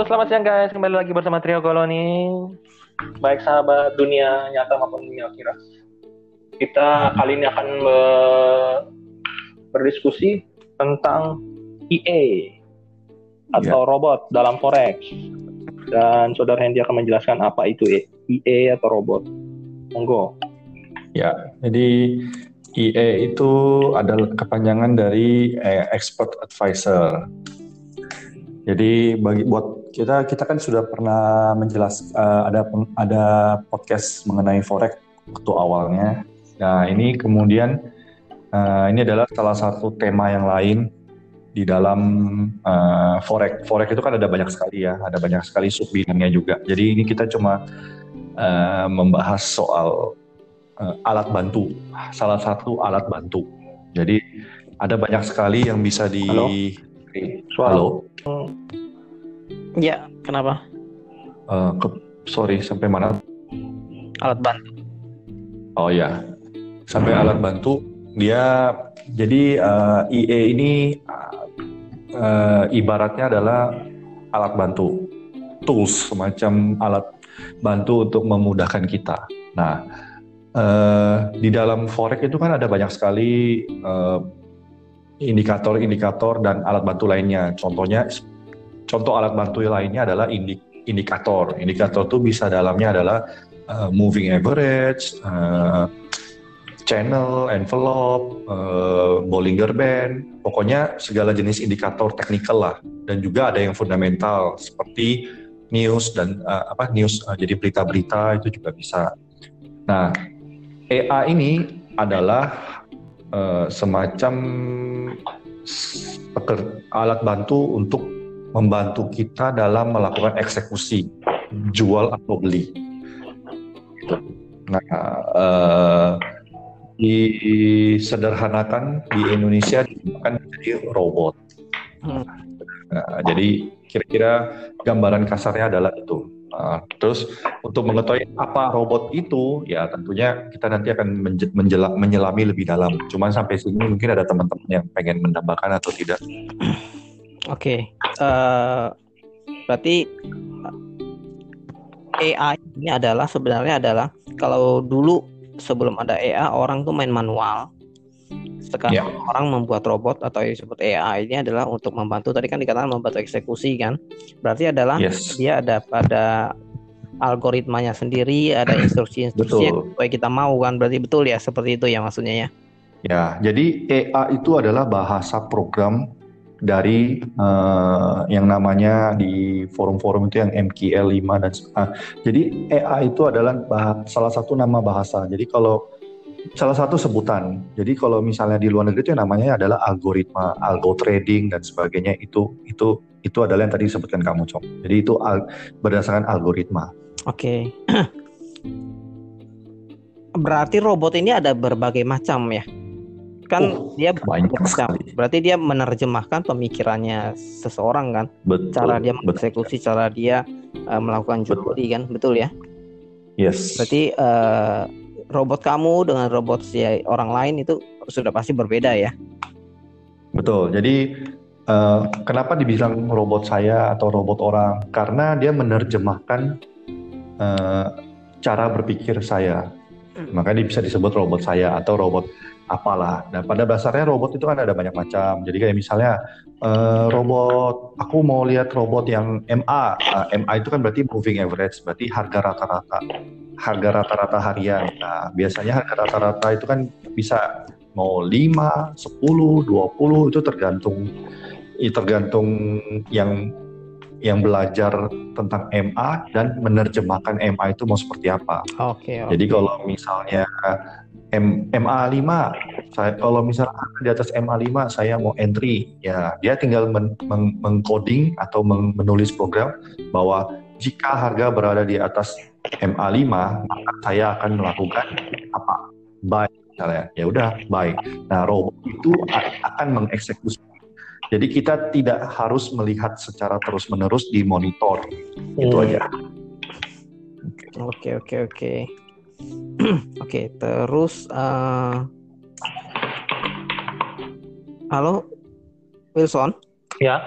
Halo, selamat siang guys. Kembali lagi bersama Trio Koloni. Baik sahabat dunia nyata maupun dunia kira. Kita kali ini akan be- berdiskusi tentang EA atau robot dalam forex. Dan saudara Hendy akan menjelaskan apa itu EA atau robot. Monggo. Ya, jadi EA itu adalah kepanjangan dari eh, Expert Advisor. Jadi bagi buat kita kita kan sudah pernah menjelas eh, ada ada podcast mengenai forex waktu awalnya. Nah ini kemudian eh, ini adalah salah satu tema yang lain di dalam eh, forex. Forex itu kan ada banyak sekali ya, ada banyak sekali sub bidangnya juga. Jadi ini kita cuma eh, membahas soal eh, alat bantu, salah satu alat bantu. Jadi ada banyak sekali yang bisa di Halo? Suara. Halo? Ya, kenapa? Eh, ke- sorry sampai mana? Alat bantu. Oh ya, sampai alat bantu dia jadi eh, IE ini eh, ibaratnya adalah alat bantu, tools semacam alat bantu untuk memudahkan kita. Nah, eh, di dalam forex itu kan ada banyak sekali eh, indikator-indikator dan alat bantu lainnya. Contohnya, contoh alat bantu lainnya adalah indi- indikator. Indikator itu bisa dalamnya adalah uh, moving average, uh, channel, envelope, uh, Bollinger Band, pokoknya segala jenis indikator teknikal lah. Dan juga ada yang fundamental seperti news dan uh, apa news, uh, jadi berita-berita itu juga bisa. Nah, EA ini adalah uh, semacam alat bantu untuk membantu kita dalam melakukan eksekusi jual atau beli. Gitu. Nah, eh, disederhanakan di Indonesia dinamakan menjadi robot. Hmm. Nah, jadi kira-kira gambaran kasarnya adalah itu. Nah, terus untuk mengetahui apa robot itu, ya tentunya kita nanti akan menje- menjela- menyelami lebih dalam. Cuman sampai sini mungkin ada teman-teman yang pengen menambahkan atau tidak. Oke. Eh, berarti AI ini adalah sebenarnya adalah kalau dulu sebelum ada AI orang tuh main manual. Sekarang Ya. orang membuat robot atau yang disebut AI ini adalah untuk membantu tadi kan dikatakan membantu eksekusi kan. Berarti adalah Yes. dia ada pada algoritmanya sendiri, ada instruksi-instruksi yang kita mau kan. Berarti betul ya seperti itu ya maksudnya ya. Ya, jadi EA itu adalah bahasa program dari eh, yang namanya di forum-forum itu yang MQL 5 dan ah, jadi EA itu adalah salah satu nama bahasa. Jadi kalau salah satu sebutan. Jadi kalau misalnya di luar negeri itu yang namanya adalah algoritma, algo trading dan sebagainya itu itu itu adalah yang tadi disebutkan kamu, Cok. Jadi itu al- berdasarkan algoritma. Oke. Berarti robot ini ada berbagai macam ya. Kan Oh, dia banyak sekali. Berarti dia menerjemahkan pemikirannya seseorang kan. Betul. Cara dia betul. mengeksekusi, cara dia eh, melakukan Betul. beli kan. Betul ya. Yes. Berarti eh, robot kamu dengan robot si orang lain itu sudah pasti berbeda ya. Betul. Jadi eh, kenapa dibilang robot saya atau robot orang? Karena dia menerjemahkan eh, cara berpikir saya. Makanya dia bisa disebut robot saya atau robot apalah. Dan pada dasarnya robot itu kan ada banyak macam. Jadi kayak misalnya eh, robot, aku mau lihat robot yang MA. Nah, MA itu kan berarti moving average, berarti harga rata-rata. Harga rata-rata harian. Nah, biasanya harga rata-rata itu kan bisa mau 5, 10, 20 itu tergantung tergantung yang yang belajar tentang MA dan menerjemahkan MA itu mau seperti apa. Oke. Jadi kalau misalnya M, MA5, saya kalau misalnya di atas MA5 saya mau entry, ya dia tinggal men, meng- mengcoding atau men- menulis program bahwa jika harga berada di atas MA5, maka saya akan melakukan apa? Buy misalnya. Ya udah, buy. Nah, robot itu akan mengeksekusi. Jadi kita tidak harus melihat secara terus-menerus di monitor. Itu Hmm. aja. Oke oke oke. Oke terus eh, halo Wilson. Ya.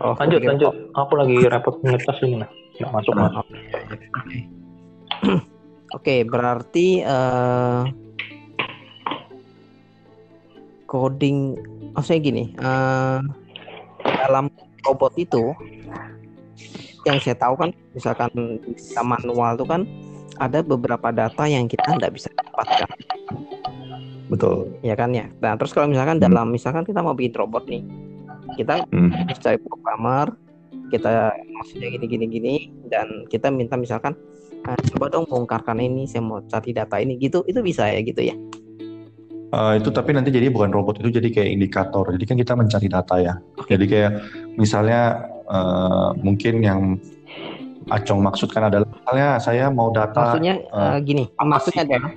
Oh, Lanjut, lanjut. Aku lagi repot ngetes ini nah. Nggak masuk masuk. oke, oke. Oke, berarti eh, coding, maksudnya gini, eh, dalam robot itu yang saya tahu kan, misalkan kita manual itu kan ada beberapa data yang kita nggak bisa dapatkan, Betul. ya kan ya. Nah, terus kalau misalkan Hmm. dalam, misalkan kita mau bikin robot nih, kita Hmm. harus cari programmer kita maksudnya gini gini gini dan kita minta misalkan "Ah, coba dong bongkarkan ini saya mau cari data ini gitu itu bisa ya gitu ya Eh, itu tapi nanti jadi bukan robot itu jadi kayak indikator. Jadi kan kita mencari data ya. Jadi kayak misalnya eh, mungkin yang Acong maksudkan adalah misalnya saya mau data. maksudnya eh, gini maksudnya adalah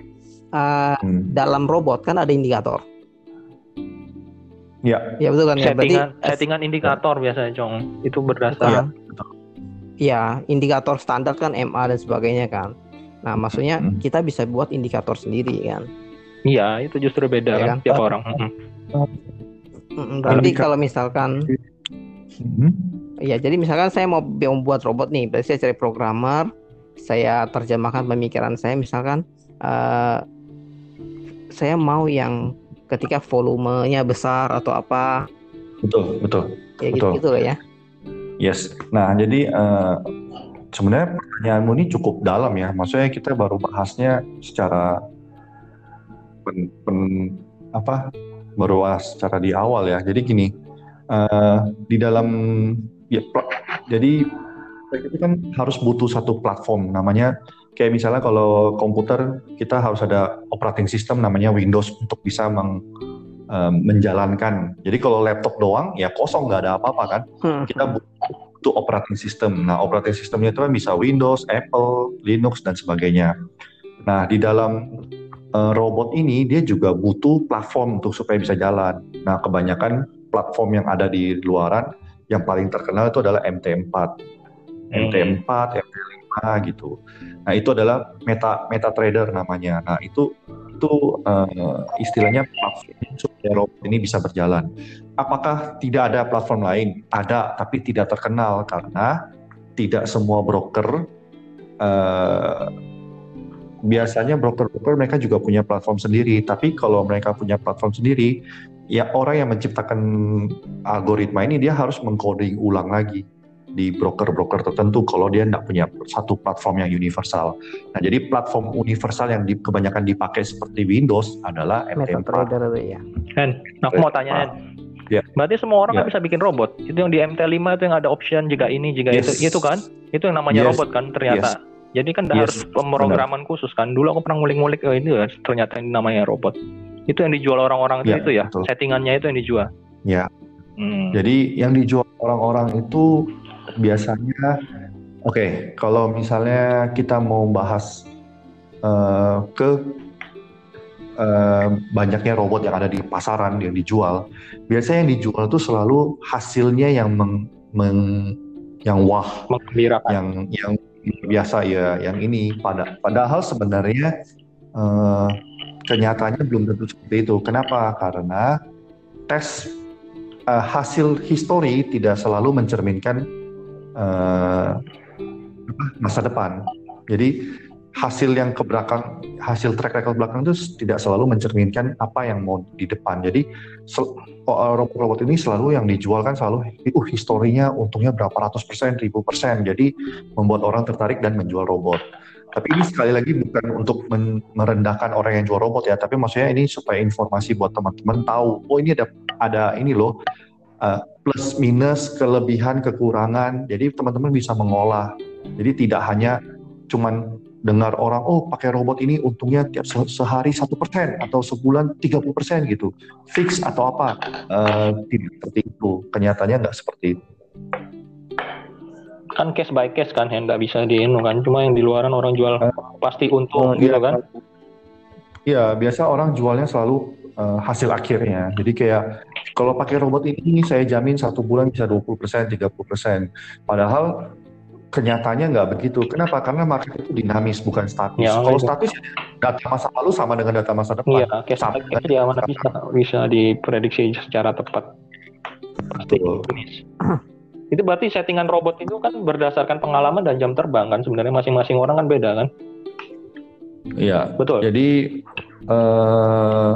eh, hmm, dalam robot kan ada indikator ya, ya betul kan ya berarti Settingan, settingan indikator biasanya, Cong. Itu Iya. berdasarkan ya indikator standar kan MA dan sebagainya kan nah maksudnya Hmm. kita bisa buat indikator sendiri kan Iya, itu justru beda Iya kan, kan? tiap orang. Berarti kalau misalkan hmm, Ya, jadi misalkan saya mau membuat robot nih, berarti saya cari programmer, saya terjemahkan pemikiran saya, misalkan eh, saya mau yang ketika volumenya besar atau apa, betul, betul. ya gitu Betul. gitu loh ya. Yes. Nah, jadi eh, sebenarnya pertanyaanmu ini cukup dalam ya. Maksudnya kita baru bahasnya secara pen, pen- apa? Baru secara di awal ya. Jadi gini, eh, di dalam ya, jadi itu kan harus butuh satu platform namanya kayak misalnya kalau komputer kita harus ada operating system namanya Windows untuk bisa meng- eh, menjalankan. Jadi kalau laptop doang ya kosong nggak ada apa-apa kan Hmm. kita butuh operating system. Nah, operating systemnya itu kan bisa Windows, Apple, Linux dan sebagainya. Nah, di dalam eh, robot ini dia juga butuh platform untuk supaya bisa jalan. Nah, kebanyakan platform yang ada di luaran yang paling terkenal itu adalah MT4. MT4, MT5 gitu. Nah, itu adalah meta MetaTrader namanya. Nah, itu itu eh, istilahnya platform supaya robot ini bisa berjalan. Apakah tidak ada platform lain? Ada, tapi tidak terkenal karena tidak semua broker eh, biasanya broker-broker mereka juga punya platform sendiri. Tapi kalau mereka punya platform sendiri, ya orang yang menciptakan algoritma ini dia harus mengcoding ulang lagi di broker-broker tertentu kalau dia tidak punya satu platform yang universal. Nah, jadi platform universal yang di, kebanyakan dipakai seperti Windows adalah MT4. MetaTrader itu ya. Hen, aku mau tanya Hen. Ya. Berarti semua orang Ya. kan bisa bikin robot. Itu yang di MT5 itu yang ada option jika ini, jika Yes. itu, itu kan? Itu yang namanya Yes. robot kan ternyata. Jadi kan Yes, harus pemrograman khusus kan. Dulu aku pernah ngulik-ngulik oh, ini ya, ternyata ini namanya robot. Itu yang dijual orang-orang itu, Ya, itu ya. betul. Settingannya itu yang dijual. Ya. Hmm. Jadi yang dijual orang-orang itu biasanya, oke, kalau misalnya kita mau bahas eh, ke eh, banyaknya robot yang ada di pasaran yang dijual, biasanya yang dijual itu selalu hasilnya yang meng, meng- yang wah, yang yang biasa ya, yang ini. Pada, padahal sebenarnya eh, kenyataannya belum tentu seperti itu. Kenapa? Karena tes eh, hasil histori tidak selalu mencerminkan eh, masa depan. Jadi hasil yang ke belakang, hasil track record belakang itu tidak selalu mencerminkan apa yang mau di depan. Jadi oh, robot-robot ini selalu yang dijual kan selalu, uh historinya untungnya berapa ratus persen, ribu persen. Jadi membuat orang tertarik dan menjual robot. Tapi ini sekali lagi bukan untuk merendahkan orang yang jual robot ya, tapi maksudnya ini supaya informasi buat teman-teman tahu, oh ini ada ada ini loh uh, plus minus kelebihan kekurangan. Jadi teman-teman bisa mengolah. Jadi tidak hanya cuman dengar orang oh pakai robot ini untungnya tiap se- sehari satu persen atau sebulan 30 persen gitu fix atau apa Eh, tidak seperti itu kenyataannya nggak seperti itu Kan case by case kan, Hen. Nggak bisa di inu kan. Cuma yang di luaran orang jual Eh, pasti untung Iya, gitu kan. Iya, biasa orang jualnya selalu eh, hasil akhirnya. Jadi kayak kalau pakai robot ini saya jamin satu bulan bisa 20%, 30%. Padahal kenyataannya nggak begitu. Kenapa? Karena market itu dinamis bukan statis. Ya, kalau itu. statis data masa lalu sama dengan data masa depan. Iya, Sama by case dia mana bisa bisa diprediksi secara tepat. Pasti Betul. finish. Itu berarti settingan robot itu kan berdasarkan pengalaman dan jam terbang kan sebenarnya masing-masing orang kan beda kan? Iya. Betul. Jadi eh,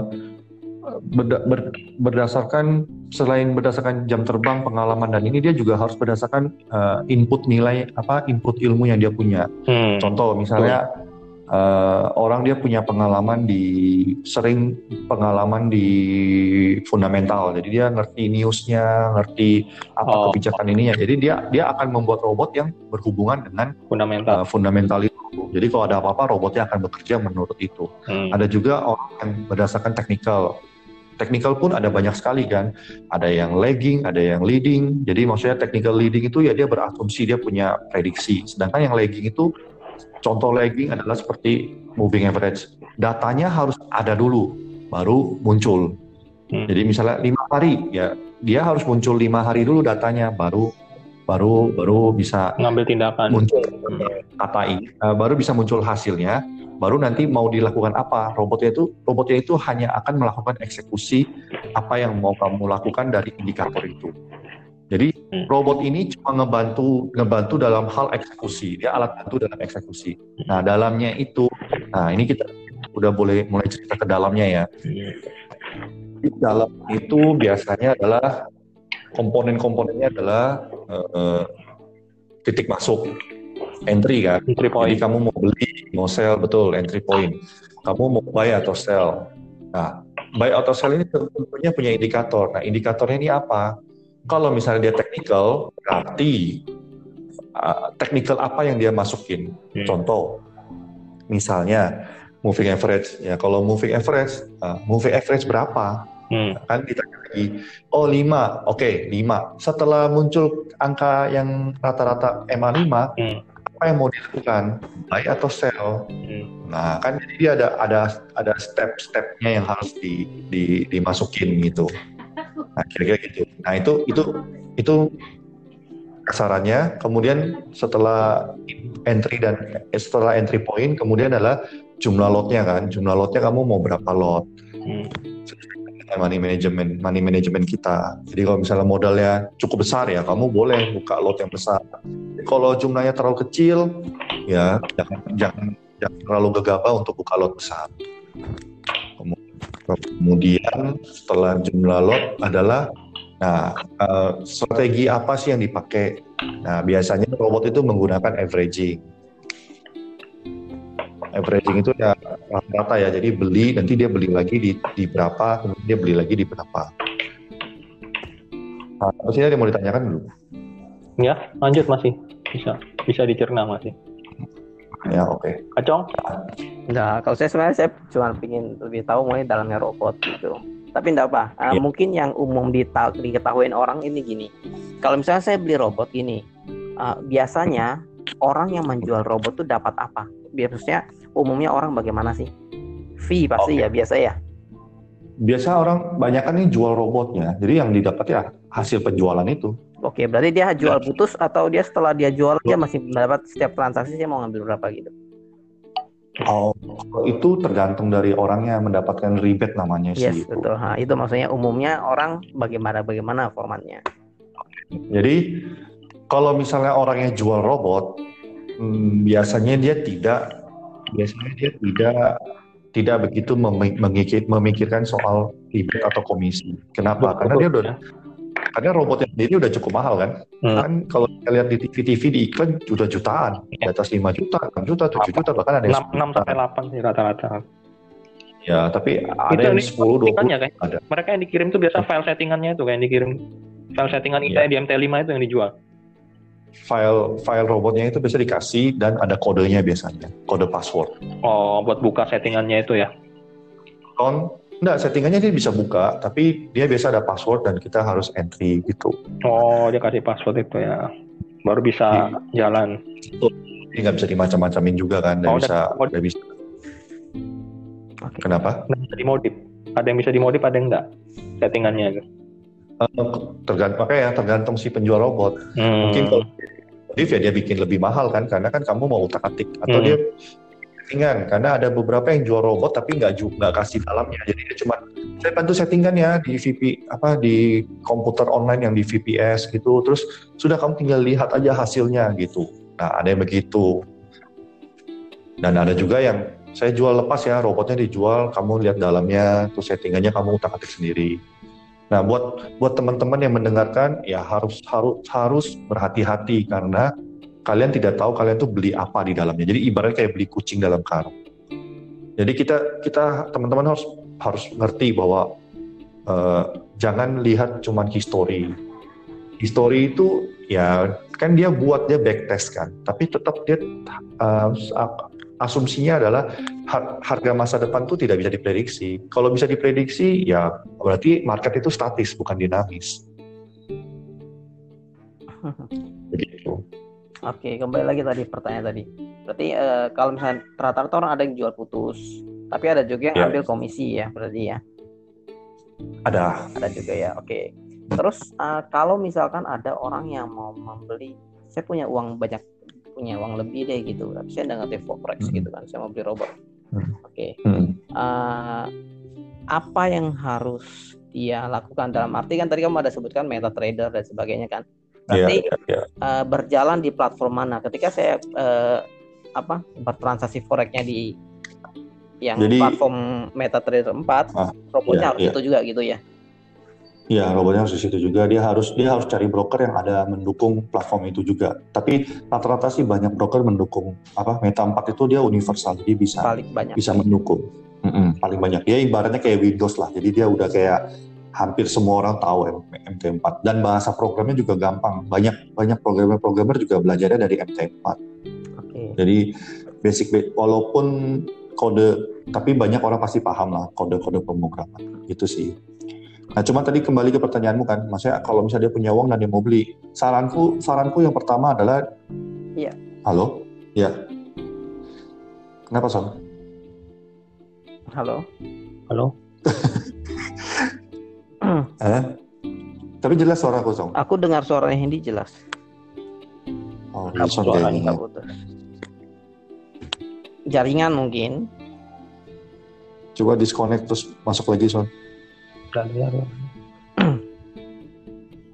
berda- ber- berdasarkan selain berdasarkan jam terbang, pengalaman dan ini dia juga harus berdasarkan eh, input nilai apa input ilmu yang dia punya. Hmm. Contoh misalnya eh, orang dia punya pengalaman di sering pengalaman di fundamental, jadi dia ngerti newsnya, ngerti apa Oh. kebijakan ininya. Jadi dia dia akan membuat robot yang berhubungan dengan Fundamental. uh, fundamental itu. Jadi kalau ada apa-apa robotnya akan bekerja menurut itu. Hmm. Ada juga orang yang berdasarkan technical. Technical pun ada banyak sekali kan. Ada yang lagging, ada yang leading. Jadi maksudnya technical leading itu ya dia berasumsi dia punya prediksi. Sedangkan yang lagging itu contoh lagging adalah seperti moving average. Datanya harus ada dulu baru muncul. Hmm. Jadi misalnya lima hari ya dia harus muncul lima hari dulu datanya baru baru baru bisa Ngambil tindakan. muncul kata ini eh, baru bisa muncul hasilnya baru nanti mau dilakukan apa? Robotnya itu robotnya itu hanya akan melakukan eksekusi apa yang mau kamu lakukan dari indikator itu. Jadi Hmm. robot ini cuma ngebantu ngebantu dalam hal eksekusi. Dia alat bantu dalam eksekusi. Nah dalamnya itu nah ini kita udah boleh mulai cerita ke dalamnya ya. Di dalam itu biasanya adalah komponen-komponennya adalah eh, eh, titik masuk entry kan Entry jadi point. kamu mau beli, mau sell, betul, entry point. Kamu mau buy atau sell. Nah, buy atau sell ini tentunya punya indikator. Nah, indikatornya ini apa? Kalau misalnya dia technical, berarti uh, technical apa yang dia masukin? Hmm. Contoh, misalnya moving average. Ya, kalau moving average, uh, moving average berapa? Hmm. Kan ditanya lagi, oh 5, oke 5. Setelah muncul angka yang rata-rata MA 5, Hmm. Apa yang mau dilakukan? Buy atau sell? Hmm. nah kan jadi dia ada ada ada step-stepnya yang harus di, di dimasukin gitu. Nah kira-kira gitu. Nah itu itu itu kasarannya. Kemudian setelah entry dan eh, setelah entry point kemudian adalah jumlah lotnya kan. Jumlah lotnya kamu mau berapa lot? Hmm. Money management money management kita. Jadi kalau misalnya modalnya cukup besar ya, kamu boleh buka lot yang besar. Kalau jumlahnya terlalu kecil, ya jangan jangan jangan terlalu gegabah untuk buka lot besar. Kemudian setelah jumlah lot adalah Nah, eh, strategi apa sih yang dipakai? Nah, biasanya robot itu menggunakan averaging. Averaging itu ya rata-rata ya, jadi beli nanti dia beli lagi di, di berapa, kemudian dia beli lagi di berapa. Nah, terus ini ada yang mau ditanyakan dulu? Ya, lanjut masih. Bisa. Bisa dicerna masih. Ya, oke. Acong? Nah, kalau saya sebenarnya saya cuma ingin lebih tahu mengenai dalamnya robot gitu. Tapi enggak apa. Ah, Iya. Mungkin yang umum dita- diketahui orang ini gini. Kalau misalnya saya beli robot ini, ah, biasanya orang yang menjual robot tuh dapat apa? Biasanya umumnya orang bagaimana sih? Fee pasti Oke. ya biasa ya. Biasa orang banyak kan nih jual robotnya, jadi yang didapat ya hasil penjualan itu. Oke, berarti dia jual putus atau dia setelah dia jual dia masih mendapat setiap transaksi saya mau ngambil berapa gitu. Oh, itu tergantung dari orangnya mendapatkan rebate namanya Yes, sih. itu. betul. Nah, itu maksudnya umumnya orang bagaimana bagaimana formatnya. Jadi kalau misalnya orangnya jual robot, hmm, biasanya dia tidak, biasanya dia tidak tidak begitu memi- mengikir- memikirkan soal rebate atau komisi. Kenapa? Betul, Karena dia udah, karena robotnya sendiri udah cukup mahal kan. Hmm. Kan kalau kita lihat di TV-TV di iklan juta jutaan, di atas 5 juta, 6 juta, 7 juta, bahkan ada yang 6, 6 sampai 8 sih rata-rata. Ya, tapi ada Itu yang nih, 10, 20 Settingannya, kan? ada. Mereka yang dikirim tuh biasa file settingannya itu kayak yang dikirim. File settingan kita di MT5 itu yang dijual. File file robotnya itu bisa dikasih dan ada kodenya biasanya, kode password. Oh, buat buka settingannya itu ya. Kon enggak settingannya dia bisa buka, tapi dia biasa ada password dan kita harus entry gitu. Oh, dia kasih password itu ya. Baru bisa jalan. Jadi nggak bisa dimacam-macamin juga kan, nggak Oh, bisa, dan- nggak bisa. Kenapa? Nggak bisa dimodif. Ada yang bisa dimodif, ada yang enggak. Settingannya itu. Eh, tergantung makanya ya, tergantung si penjual robot. Hmm. Mungkin kalau modif ya dia bikin lebih mahal kan, karena kan kamu mau utak atik atau Hmm. dia settingan karena ada beberapa yang jual robot tapi nggak ju- nggak kasih dalamnya. Jadi dia cuma saya bantu settingan ya di VP apa di komputer online yang di VPS gitu. Terus sudah kamu tinggal lihat aja hasilnya gitu. Nah ada yang begitu. Dan ada juga yang saya jual lepas ya robotnya dijual, kamu lihat dalamnya, terus settingannya kamu utak atik sendiri. Nah buat buat teman-teman yang mendengarkan ya harus harus harus berhati-hati karena kalian tidak tahu kalian tuh beli apa di dalamnya. Jadi ibaratnya kayak beli kucing dalam karung. Jadi kita kita teman-teman harus harus ngerti bahwa uh, jangan lihat cuman history. History itu ya kan dia buat dia backtest kan, tapi tetap dia uh, asumsinya adalah harga masa depan tuh tidak bisa diprediksi. Kalau bisa diprediksi ya berarti market itu statis bukan dinamis. Begitu. Oke, kembali lagi tadi pertanyaan tadi. Berarti uh, kalau misalnya rata-rata orang ada yang jual putus, tapi ada juga yang yeah. ambil komisi ya, berarti ya. Ada. Ada juga ya. Oke. Terus uh, kalau misalkan ada orang yang mau membeli, saya punya uang banyak, punya uang lebih deh gitu, tapi saya nggak ngerti forex hmm. gitu kan, saya mau beli robot. Hmm. Oke. Hmm. Uh, apa yang harus dia lakukan dalam arti kan tadi kamu ada sebutkan meta trader dan sebagainya kan Berarti yeah, yeah, yeah. Uh, berjalan di platform mana? Ketika saya uh, apa bertransaksi forexnya di yang Jadi, platform MetaTrader 4, ah, robotnya yeah, harus yeah. itu juga gitu ya? Iya, robotnya harus di situ juga. Dia harus dia harus cari broker yang ada mendukung platform itu juga. Tapi rata-rata sih banyak broker mendukung apa Meta 4 itu dia universal, jadi bisa paling banyak. bisa mendukung. Mm -mm, paling banyak. Dia ibaratnya kayak Windows lah. Jadi dia udah kayak hampir semua orang tahu MT4 dan bahasa programnya juga gampang. Banyak banyak programmer-programmer juga belajarnya dari MT4. Okay. Jadi basic walaupun kode tapi banyak orang pasti paham lah kode-kode pemrograman itu sih. Nah, cuma tadi kembali ke pertanyaanmu kan, maksudnya kalau misalnya dia punya uang dan dia mau beli, saranku saranku yang pertama adalah Iya. Halo? Iya. Kenapa, Son? Halo. Halo. Eh? Tapi jelas suara kosong. Aku dengar suara Hendy jelas. Oh, suaranya Jaringan mungkin. Coba disconnect terus masuk lagi Son.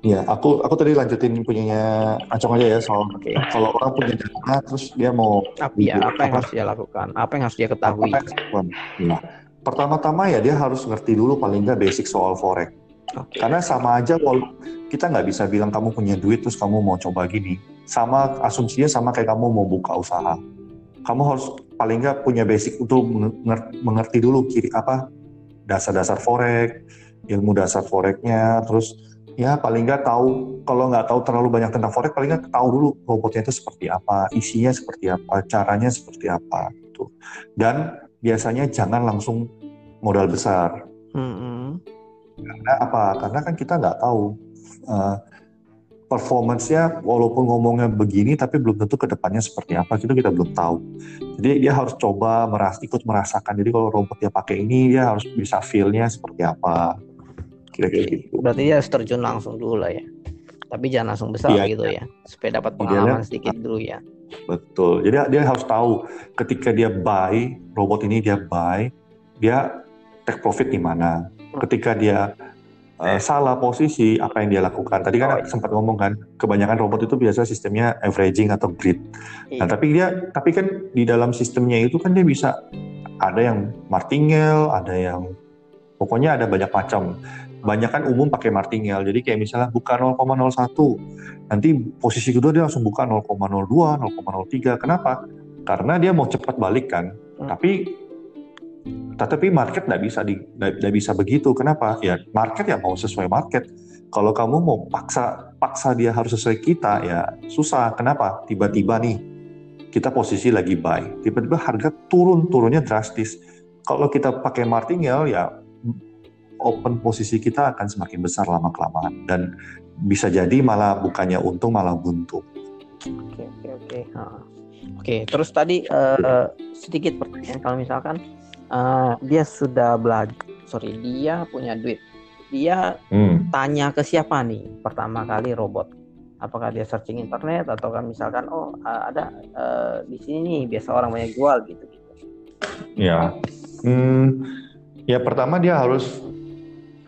Ya, aku aku tadi lanjutin punyanya Acong aja ya soal okay. kalau orang punya dana terus dia mau apa, ya, apa yang harus dia lakukan, apa yang harus dia ketahui. Nah, pertama-tama ya dia harus ngerti dulu paling nggak basic soal forex. Okay. Karena sama aja kalau kita nggak bisa bilang kamu punya duit terus kamu mau coba gini. Sama asumsinya sama kayak kamu mau buka usaha. Kamu harus paling nggak punya basic untuk mengerti dulu kiri apa dasar-dasar forex, ilmu dasar forexnya, terus ya paling nggak tahu kalau nggak tahu terlalu banyak tentang forex paling nggak tahu dulu robotnya itu seperti apa, isinya seperti apa, caranya seperti apa gitu. Dan biasanya jangan langsung modal besar. Mm -hmm karena apa? Karena kan kita nggak tahu uh, performance-nya walaupun ngomongnya begini tapi belum tentu ke depannya seperti apa gitu kita belum tahu. Jadi dia harus coba meras ikut merasakan. Jadi kalau robot dia pakai ini dia harus bisa feel-nya seperti apa. Kira-kira gitu. Berarti dia harus terjun langsung dulu lah ya. Tapi jangan langsung besar iya, gitu ya. Supaya dapat pengalaman sedikit dulu ya. Betul. Jadi dia harus tahu ketika dia buy robot ini dia buy, dia take profit di mana ketika dia uh, salah posisi apa yang dia lakukan. Tadi kan oh, iya. sempat ngomong kan, kebanyakan robot itu biasa sistemnya averaging atau grid. Iya. Nah, tapi dia tapi kan di dalam sistemnya itu kan dia bisa ada yang martingale, ada yang pokoknya ada banyak macam. Banyak kan umum pakai martingale. Jadi kayak misalnya buka 0,01. Nanti posisi kedua dia langsung buka 0,02, 0,03. Kenapa? Karena dia mau cepat balik kan. Hmm. Tapi tetapi market nggak bisa di nggak bisa begitu. Kenapa? Ya market ya mau sesuai market. Kalau kamu mau paksa paksa dia harus sesuai kita ya susah. Kenapa? Tiba-tiba nih kita posisi lagi buy, tiba-tiba harga turun turunnya drastis. Kalau kita pakai martingale ya open posisi kita akan semakin besar lama kelamaan dan bisa jadi malah bukannya untung malah buntu. Oke oke oke. Oke terus tadi uh, sedikit pertanyaan kalau misalkan uh, dia sudah belajar sorry dia punya duit dia hmm. tanya ke siapa nih pertama kali robot apakah dia searching internet atau kan misalkan oh uh, ada uh, di sini nih biasa orang banyak jual gitu gitu Ya, hmm, ya pertama dia harus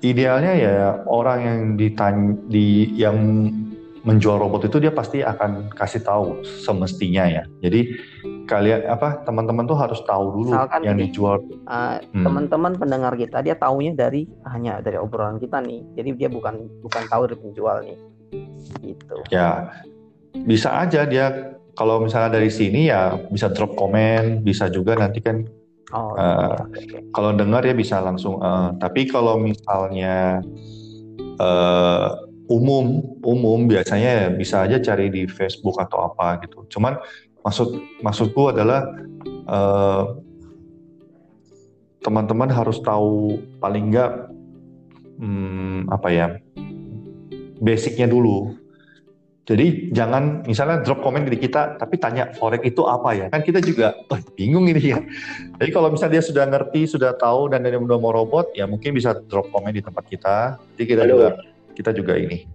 idealnya ya orang yang ditanya di yang menjual robot itu dia pasti akan kasih tahu semestinya ya. Jadi kalian apa teman-teman tuh harus tahu dulu Misalkan yang gini, dijual. Uh, Hmm. teman-teman pendengar kita dia taunya dari hanya dari obrolan kita nih jadi dia bukan bukan tahu dari penjual nih gitu Ya bisa aja dia kalau misalnya dari sini ya bisa drop komen, bisa juga nanti kan oh Eh, iya, oke, oke. kalau dengar ya bisa langsung. eh, tapi kalau misalnya eh, umum, umum biasanya ya bisa aja cari di Facebook atau apa gitu. Cuman maksud maksudku adalah eh, teman-teman harus tahu paling enggak hmm, apa ya basicnya dulu. Jadi jangan misalnya drop komen di kita, tapi tanya forex itu apa ya? Kan kita juga oh, bingung ini ya. Jadi kalau misalnya dia sudah ngerti, sudah tahu dan dia udah mau robot, ya mungkin bisa drop komen di tempat kita. Jadi kita Halo. juga kita juga ini.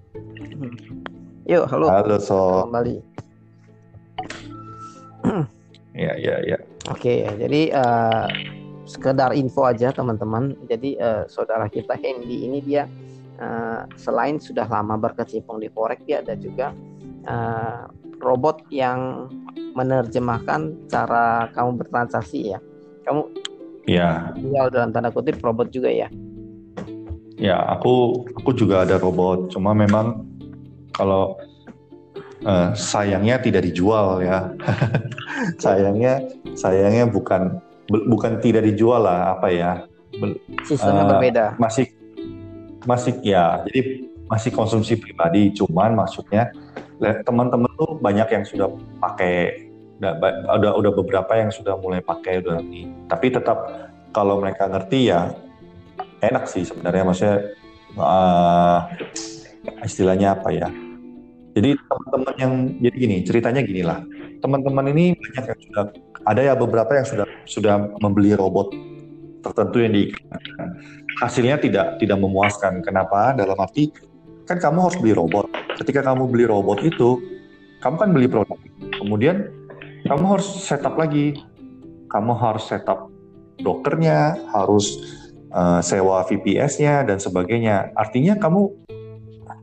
yuk halo Halo so, kembali ya ya ya. Oke, jadi eh, sekedar info aja teman-teman. Jadi eh, saudara kita Hendy ini dia eh, selain sudah lama berkecimpung di forex, dia ada juga eh, robot yang menerjemahkan cara kamu bertransaksi ya. Kamu Ya, jual dalam tanda kutip robot juga ya. ya aku aku juga ada robot. Cuma memang kalau eh, sayangnya tidak dijual ya. sayangnya sayangnya bukan bu- bukan tidak dijual lah apa ya. Sistemnya Eh, berbeda. masih masih ya jadi masih konsumsi pribadi cuman maksudnya teman-teman tuh banyak yang sudah pakai udah udah udah beberapa yang sudah mulai pakai udah ini tapi tetap kalau mereka ngerti ya enak sih sebenarnya maksudnya eh, istilahnya apa ya jadi teman-teman yang jadi gini ceritanya gini lah teman-teman ini banyak yang sudah ada ya beberapa yang sudah sudah membeli robot tertentu yang di hasilnya tidak tidak memuaskan. Kenapa? Dalam arti kan kamu harus beli robot. Ketika kamu beli robot itu, kamu kan beli produk. Kemudian kamu harus setup lagi. Kamu harus setup brokernya, harus eh, sewa VPS-nya dan sebagainya. Artinya kamu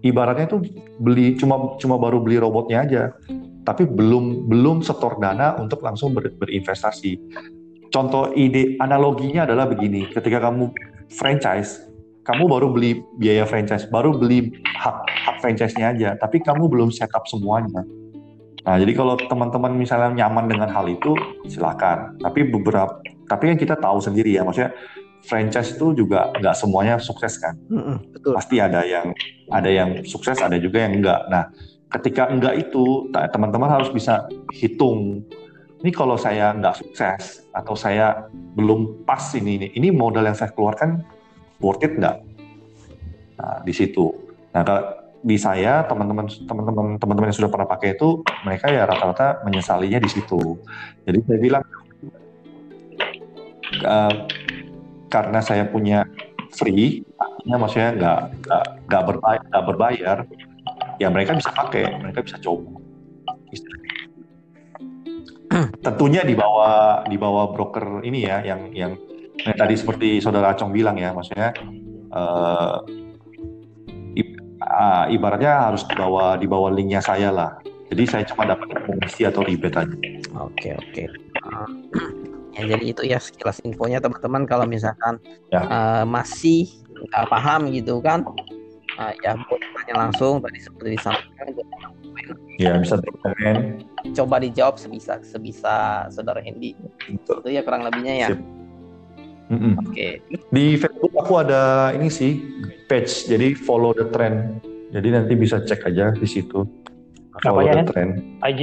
ibaratnya tuh beli cuma cuma baru beli robotnya aja, tapi belum belum setor dana untuk langsung ber- berinvestasi. Contoh ide analoginya adalah begini, ketika kamu franchise, kamu baru beli biaya franchise, baru beli hak hak franchise-nya aja, tapi kamu belum setup semuanya. Nah, jadi kalau teman-teman misalnya nyaman dengan hal itu, silakan. Tapi beberapa, tapi kan kita tahu sendiri ya, maksudnya franchise itu juga nggak semuanya sukses kan. Mm-mm, betul. Pasti ada yang ada yang sukses, ada juga yang enggak. Nah, ketika enggak itu, teman-teman harus bisa hitung. Ini kalau saya nggak sukses atau saya belum pas ini, ini, ini modal yang saya keluarkan worth it nggak? Nah, di situ. Nah, kalau di saya teman-teman teman-teman teman-teman yang sudah pernah pakai itu mereka ya rata-rata menyesalinya di situ. Jadi saya bilang eh, karena saya punya free, artinya maksudnya nggak nggak berbayar, berbayar, ya mereka bisa pakai, mereka bisa coba. Tentunya di bawah di bawah broker ini ya, yang yang yang tadi seperti saudara Acong bilang ya, maksudnya ah, ibaratnya harus di bawah di bawah linknya saya lah. Jadi saya cuma dapat komisi atau rebate aja. Oke oke. Ya, jadi itu ya sekilas infonya teman-teman kalau misalkan Ya. eh, masih nggak paham gitu kan, ah, ya boleh tanya langsung tadi seperti disampaikan Ya bisa komen. coba dijawab sebisa sebisa saudara Hendy Betul. itu ya kurang lebihnya ya. Sip. Mm-mm. Oke. Di Facebook aku ada ini sih page, jadi follow the trend. Jadi nanti bisa cek aja di situ. Follow Apanya, the trend. IG.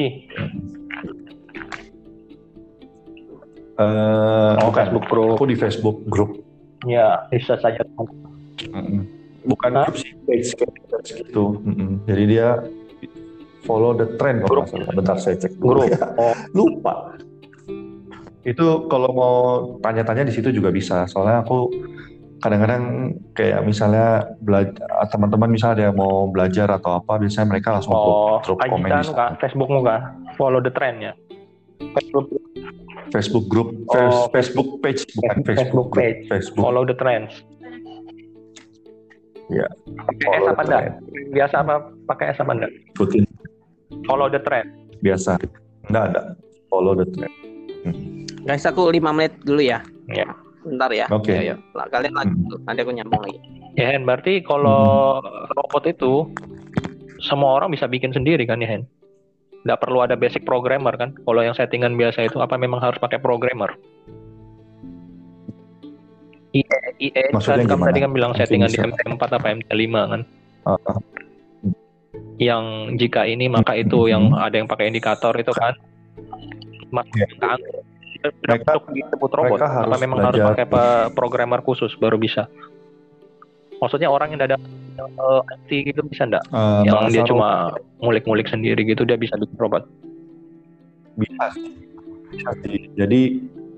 Eh, Oh. Facebook group. Aku di Facebook grup. Ya, bisa saja. Mm-mm. Bukan Hah? grup sih, page page gitu. Mm-mm. Jadi dia follow the trend Grup. salah. Bentar saya cek dulu. Grup. Oh, Lupa. Itu kalau mau tanya-tanya di situ juga bisa. Soalnya aku kadang-kadang kayak misalnya belajar teman-teman misalnya ada yang mau belajar atau apa biasanya mereka langsung oh, drop komen di sana. Facebookmu kan, follow the trend ya. Facebook Facebook group, Oh, Facebook page bukan Facebook Facebook, group, page. Facebook. follow the trends. Iya. Pakai S apa enggak? Biasa apa pakai S apa enggak? Ikutin Follow the trend. biasa. Enggak ada. Follow the trend. Guys, aku lima menit dulu ya. Ya. Bentar ya. Oke. Ayo. Lah, kalian lanjut. dulu. Nanti aku nyambung lagi. Ya Hen, berarti kalau robot itu semua orang bisa bikin sendiri kan ya Hen? Nggak perlu ada basic programmer kan? Kalau yang settingan biasa itu apa memang harus pakai programmer? IE, IE Maksudnya kan kamu tadi kan bilang settingan di bisa. MT4 apa MT5 kan? Ah. Yang jika ini maka itu Mhm. yang ada yang pakai indikator itu kan? Mas, kan? Mereka- untuk disebut robot mereka apa harus memang harus belajar. pakai pe- programmer khusus baru bisa? Maksudnya orang yang ada uh, IT gitu bisa enggak? Eh, yang dia cuma ngulik-ngulik sendiri gitu dia bisa bikin robot. bisa. Bisa sih. Jadi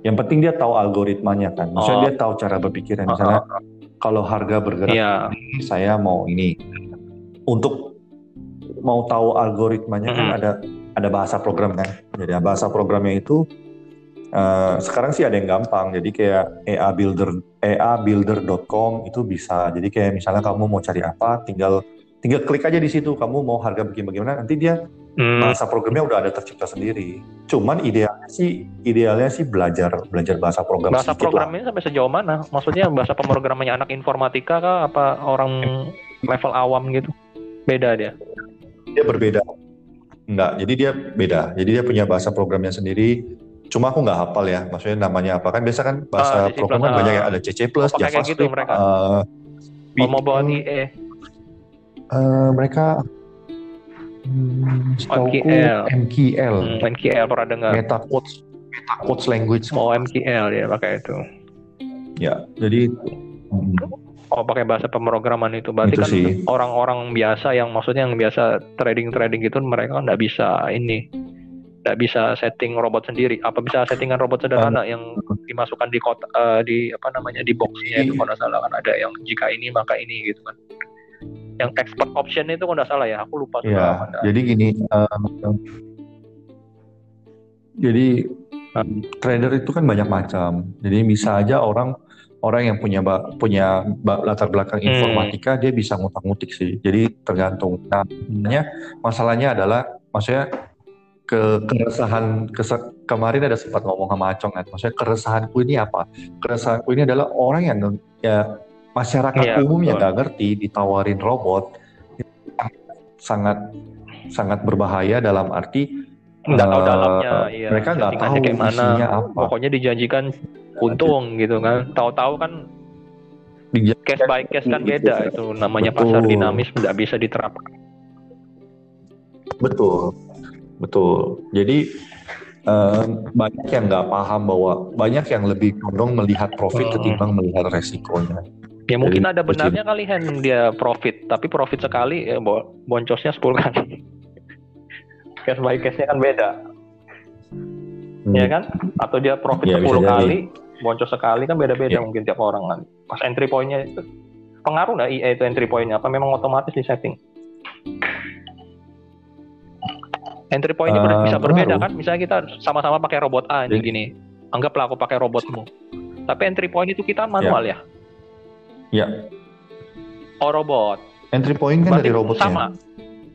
yang penting dia tahu algoritmanya kan. Maksudnya Oh. dia tahu cara berpikirnya. Misalnya kalau harga bergerak Iya. ini, saya mau ini. Untuk mau tahu algoritmanya kan Mhm. ada ada bahasa program kan. Jadi bahasa programnya itu eh, sekarang sih ada yang gampang. Jadi kayak EA Builder eabuilder.com itu bisa. Jadi kayak misalnya kamu mau cari apa, tinggal tinggal klik aja di situ. Kamu mau harga bagaimana, nanti dia Hmm, bahasa programnya udah ada tercipta sendiri. Cuman idealnya sih idealnya sih belajar belajar bahasa program bahasa lah. programnya sampai sejauh mana? Maksudnya bahasa pemrogramannya anak informatika kah apa orang level awam gitu? Beda dia. Dia berbeda. Enggak, jadi dia beda. Jadi dia punya bahasa programnya sendiri. Cuma aku nggak hafal ya, maksudnya namanya apa kan? Biasa kan bahasa Ah, C++, programmer ah. banyak ya, ada C++, pakai kayak JavaScript, gitu mereka. eh, Kalau mau bawa Python, IE, eh, mereka setauku MQL. MQL, hmm, MQL pernah dengar. Meta Quotes, Meta Quotes Language. Mau MQL ya pakai itu. Ya, jadi Oh pakai bahasa pemrograman itu berarti Itu kan sih. orang-orang biasa yang maksudnya yang biasa trading-trading gitu mereka nggak bisa ini nggak bisa setting robot sendiri apa bisa settingan robot sederhana yang dimasukkan di kota eh, di apa namanya di boxnya itu kalau nggak salah kan ada yang jika ini maka ini gitu kan yang expert option itu kalau nggak salah ya aku lupa Ya, jadi gini, eh, jadi Hmm. trader itu kan banyak macam. Jadi bisa aja orang orang yang punya punya latar belakang Hmm. informatika dia bisa ngutak-ngutik sih. Jadi tergantung. Nah, sebenarnya masalahnya adalah maksudnya ke keresahan kese- kemarin ada sempat ngomong sama Acong kan. Maksudnya keresahanku ini apa? Keresahanku ini adalah orang yang ya masyarakat Iya, umum yang betul. nggak ngerti ditawarin robot sangat sangat berbahaya dalam arti nggak tahu eh, dalamnya iya mereka nggak tahu kayak mana apa. pokoknya dijanjikan untung gitu kan tahu-tahu kan case by case kan beda itu namanya pasar Betul. dinamis nggak bisa diterapkan Betul, betul. Jadi eh, banyak yang nggak paham bahwa banyak yang lebih condong melihat profit Hmm. ketimbang melihat resikonya. Ya mungkin Jadi, ada benarnya kali Hen dia profit, tapi profit sekali ya bo- boncosnya 10 kali. case by case-nya kan beda, ya kan? Atau dia profit bisa 10 jadi. kali, boncos sekali kan beda-beda Iya. mungkin tiap orang kan. Pas entry point-nya itu pengaruh nggak IE itu entry point-nya apa memang otomatis di setting? Entry point-nya Eh, bisa berbeda pengaruh. kan? Misalnya kita sama-sama pakai robot A ini Jadi- gini. Anggaplah aku pakai robotmu. Tapi entry point itu kita manual ya? Ya, Oh robot. entry point kan Berarti dari robotnya. sama.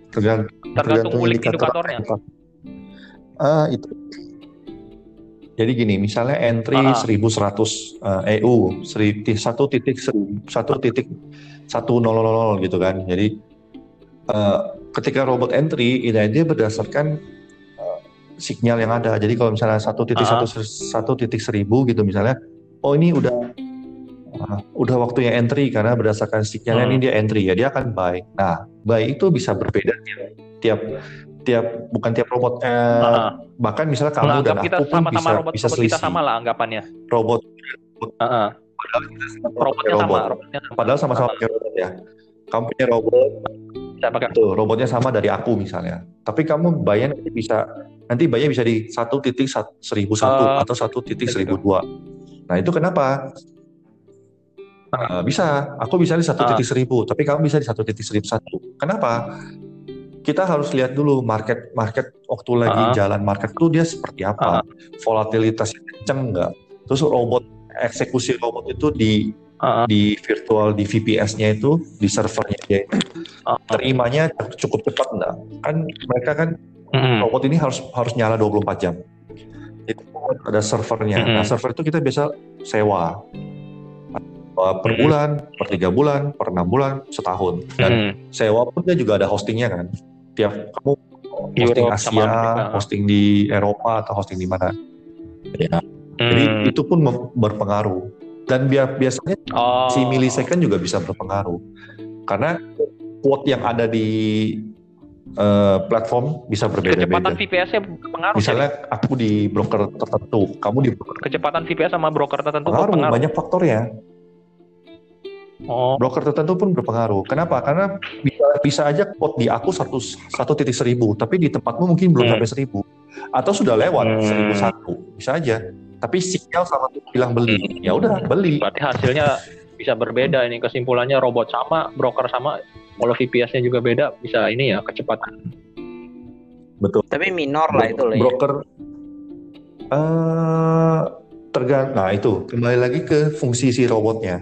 Tergantung, Tergantung indikator indikatornya. Ah, itu. Jadi gini, misalnya entry Ah. 1100 eh, EU, seri- ti- satu titik seri- satu titik satu nol nol nol gitu kan. Jadi eh, ketika robot entry, ini dia berdasarkan eh, sinyal yang ada. Jadi kalau misalnya satu titik Ah. satu satu titik seribu gitu misalnya, oh ini udah udah waktunya entry karena berdasarkan sinyalnya Hmm. ini dia entry ya dia akan buy. Nah buy itu bisa berbeda tiap tiap tiap bukan tiap robot. Eh, Ah. bahkan misalnya kamu dan kita aku pun sama-sama bisa robot, bisa robot kita selisih. sama lah anggapannya. Robot Heeh. Robotnya robot. sama, robotnya sama. Padahal sama-sama pakai robot ya. Kamu punya robot, Saya pakai tuh robotnya sama dari aku misalnya. Tapi kamu bayar nanti bisa nanti bayar bisa di satu titik seribu satu Eh, atau satu titik gitu. seribu dua. Nah itu kenapa? Eh, bisa, aku bisa di satu Ah. titik seribu, tapi kamu bisa di satu titik seribu satu. Kenapa? kita harus lihat dulu market market waktu lagi Ah. jalan market tuh dia seperti apa, volatilitasnya kenceng nggak, terus robot eksekusi robot itu di ah, di virtual di VPS-nya itu di servernya dia itu, ah. terimanya cukup cepat nggak? Kan mereka kan Mm-mm. robot ini harus harus nyala 24 jam. Itu ada servernya. Nah, server itu kita biasa sewa. Uh, per Mm-mm. bulan, per tiga bulan, per enam bulan, setahun. Dan Mm. sewa pun dia juga ada hostingnya kan. Tiap kamu hosting Europe Asia, Amerika. hosting di Eropa atau hosting di mana. Ya, Jadi Mm. itu pun berpengaruh. Dan biar biasanya Oh. si millisecond juga bisa berpengaruh. Karena quote yang ada di uh, platform bisa kecepatan berbeda-beda. VPS-nya pengaruh. Misalnya aku di broker tertentu, kamu di broker kecepatan VPS sama broker tertentu pengaruh, berpengaruh. banyak faktornya. Oh. Broker tertentu pun berpengaruh. Kenapa? Karena bisa bisa aja quote di aku satu satu titik seribu, tapi di tempatmu mungkin belum Hmm. sampai seribu, atau sudah lewat Hmm. seribu satu, bisa aja. Tapi sinyal sama tuh bilang beli, Hmm. ya udah beli. Berarti hasilnya bisa berbeda ini kesimpulannya robot sama, broker sama, kalau VPS-nya juga beda bisa ini ya kecepatan. Betul. Tapi minor lah itu loh ya. Broker eh tergantung. Nah itu kembali lagi ke fungsi si robotnya.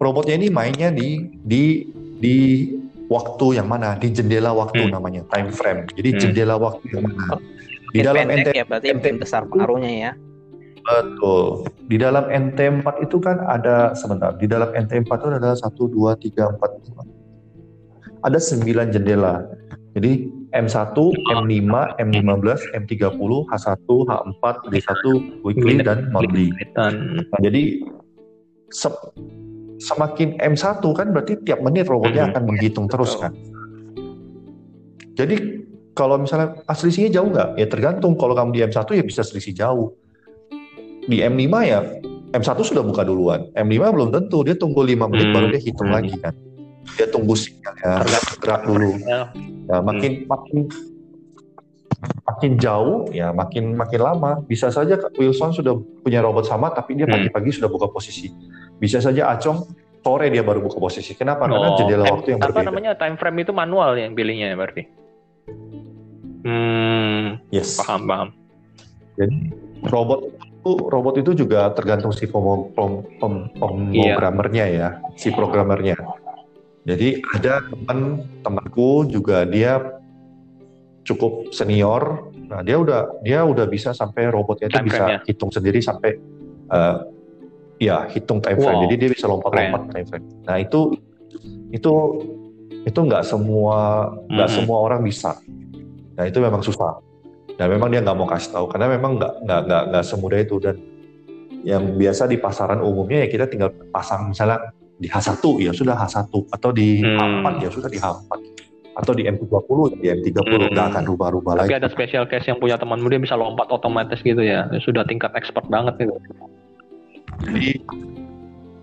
Robotnya ini mainnya di di di waktu yang mana? Di jendela waktu Hmm. namanya time frame. Jadi Hmm. jendela waktu yang mana? Di Makin dalam NT ya berarti NT besar pengaruhnya ya. betul. Di dalam NT4 itu kan ada sebentar. Di dalam NT4 itu ada 1 2 3 4 5. Ada 9 jendela. Jadi M1, M5, M15, M30, H1, H4, D1, weekly dan monthly. Nah, jadi semakin M1 kan berarti tiap menit robotnya Mhm. akan menghitung terus kan. Jadi kalau misalnya ah, selisihnya jauh nggak? Ya tergantung. Kalau kamu di M1 ya bisa selisih jauh. Di M5 ya M1 sudah buka duluan. M5 belum tentu. Dia tunggu 5 menit Hmm. baru dia hitung Hmm. lagi kan. Dia tunggu sinyalnya gerak dulu. ya, makin makin makin jauh ya makin makin lama. Bisa saja Wilson sudah punya robot sama tapi dia Hmm. pagi-pagi sudah buka posisi. Bisa saja Acong sore dia baru buka posisi. Kenapa? Karena Oh, jendela em- waktu yang apa berbeda. namanya time frame itu manual yang pilihnya ya berarti. Hmm, Yes. paham paham. Jadi robot itu robot itu juga tergantung si pemo- pem- pem- Iya. pemrogramernya ya, si programmernya. Jadi ada teman temanku juga dia cukup senior. Nah dia udah dia udah bisa sampai robotnya itu Time bisa hitung sendiri sampai eh, ya hitung time frame. Wow. Jadi dia bisa lompat-lompat time frame. Nah itu itu itu nggak semua nggak Mhm. semua orang bisa. Nah itu memang susah. Dan memang dia nggak mau kasih tahu karena memang nggak nggak nggak nggak semudah itu dan yang biasa di pasaran umumnya ya kita tinggal pasang misalnya di H1 ya sudah H1 atau di Hmm. H4 ya sudah di H4 atau di M30 di M30 Hmm. nggak akan rubah-rubah Tapi lagi. ada special case yang punya temanmu dia bisa lompat otomatis gitu ya. Sudah tingkat expert banget gitu. Jadi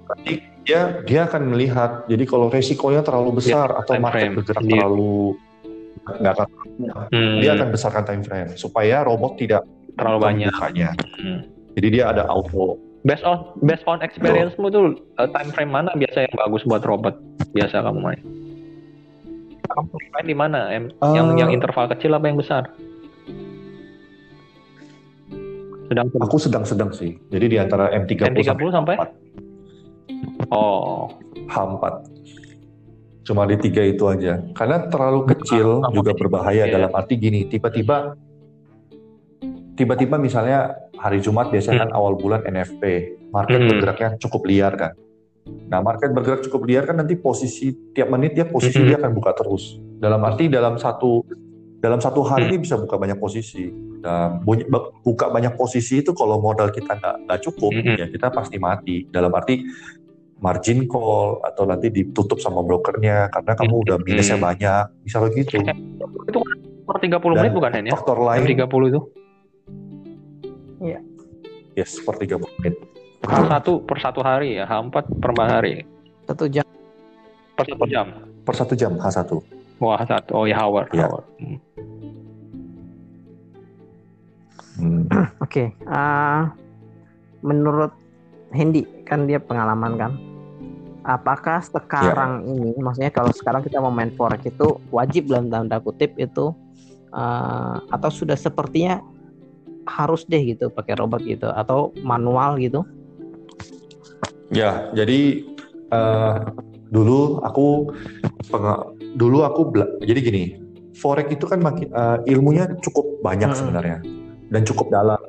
nanti dia dia akan melihat jadi kalau resikonya terlalu besar atau time market frame. bergerak Iya. terlalu nggak akan Hmm, dia akan besarkan time frame supaya robot tidak terlalu banyak. Hmm. Jadi dia ada auto Based on based on experience-mu tuh uh, time frame mana biasa yang bagus buat robot? Biasa kamu main. Kamu main di mana? Yang Eh, yang interval kecil apa yang besar? Sedang Aku sedang-sedang sih. Jadi di antara M30, M30 sampai? Oh, H4. Cuma di tiga itu aja. Karena terlalu kecil Ah, juga berbahaya Iya. dalam arti gini, tiba-tiba tiba-tiba misalnya hari Jumat biasanya kan awal bulan NFP, market Hmm. bergeraknya cukup liar kan. Nah, market bergerak cukup liar kan nanti posisi tiap menit dia posisi Hmm. dia akan buka terus. Dalam arti dalam satu dalam satu hari Hmm. dia bisa buka banyak posisi. Nah, bunyi- buka banyak posisi itu kalau modal kita nggak cukup, Hmm. ya kita pasti mati. Dalam arti margin call atau nanti ditutup sama brokernya karena kamu Hmm. udah minusnya banyak, bisa begitu. itu per 30 Dan menit bukan ya? Faktor lain, M30 itu. yes, per 30 menit. H1 per satu hari ya, H4 per hari. Satu jam. Per satu jam. Per satu jam H1. Wah, satu. Oh ya, hour. Iya. hour. Hmm. Hmm. Oke. ah, menurut Hendy kan dia pengalaman kan. apakah sekarang ini maksudnya kalau sekarang kita mau main forex itu wajib dalam tanda kutip itu uh, atau sudah sepertinya harus deh gitu pakai robot gitu atau manual gitu Ya, jadi uh, dulu aku dulu aku jadi gini, forex itu kan makin uh, ilmunya cukup banyak Hmm. sebenarnya dan cukup dalam.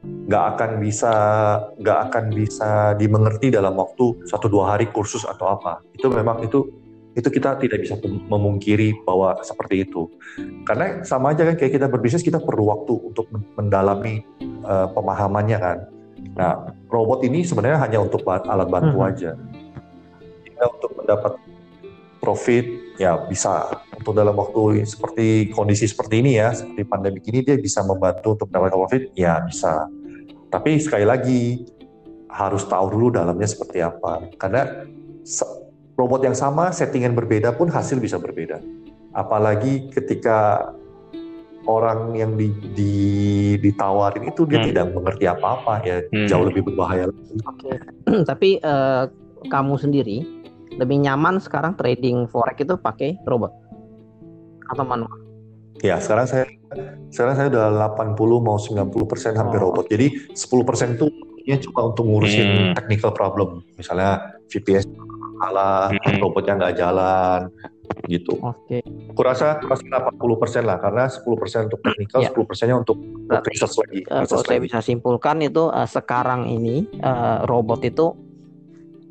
Nggak akan bisa nggak akan bisa dimengerti dalam waktu satu dua hari kursus atau apa. Itu memang itu itu kita tidak bisa mem- memungkiri bahwa seperti itu. Karena sama aja kan kayak kita berbisnis kita perlu waktu untuk men- mendalami uh, pemahamannya kan. Nah, robot ini sebenarnya hanya untuk alat bantu Mhm. aja. Jika untuk mendapat profit ya bisa. Untuk dalam waktu seperti kondisi seperti ini ya, seperti pandemi ini dia bisa membantu untuk mendapatkan profit ya bisa. Tapi sekali lagi harus tahu dulu dalamnya seperti apa. Karena robot yang sama settingan berbeda pun hasil bisa berbeda. Apalagi ketika orang yang di, di- ditawarin itu dia Hmm. tidak mengerti apa-apa ya Hmm. jauh lebih berbahaya lagi. Oke. Tapi eh, kamu sendiri lebih nyaman sekarang trading forex itu pakai robot atau manual? Ya, sekarang saya sekarang saya udah 80 mau 90% hampir Oh. robot. Jadi 10% itu ya cuma untuk ngurusin Hmm. technical problem. Misalnya VPS salah, Hmm. robotnya nggak jalan gitu. Oke. Kurasa kurasa 80% lah karena 10% untuk technical, Ya. 10%-nya untuk Berarti, research lagi. Eh, kalau research saya lagi. bisa simpulkan itu eh, sekarang ini eh, robot itu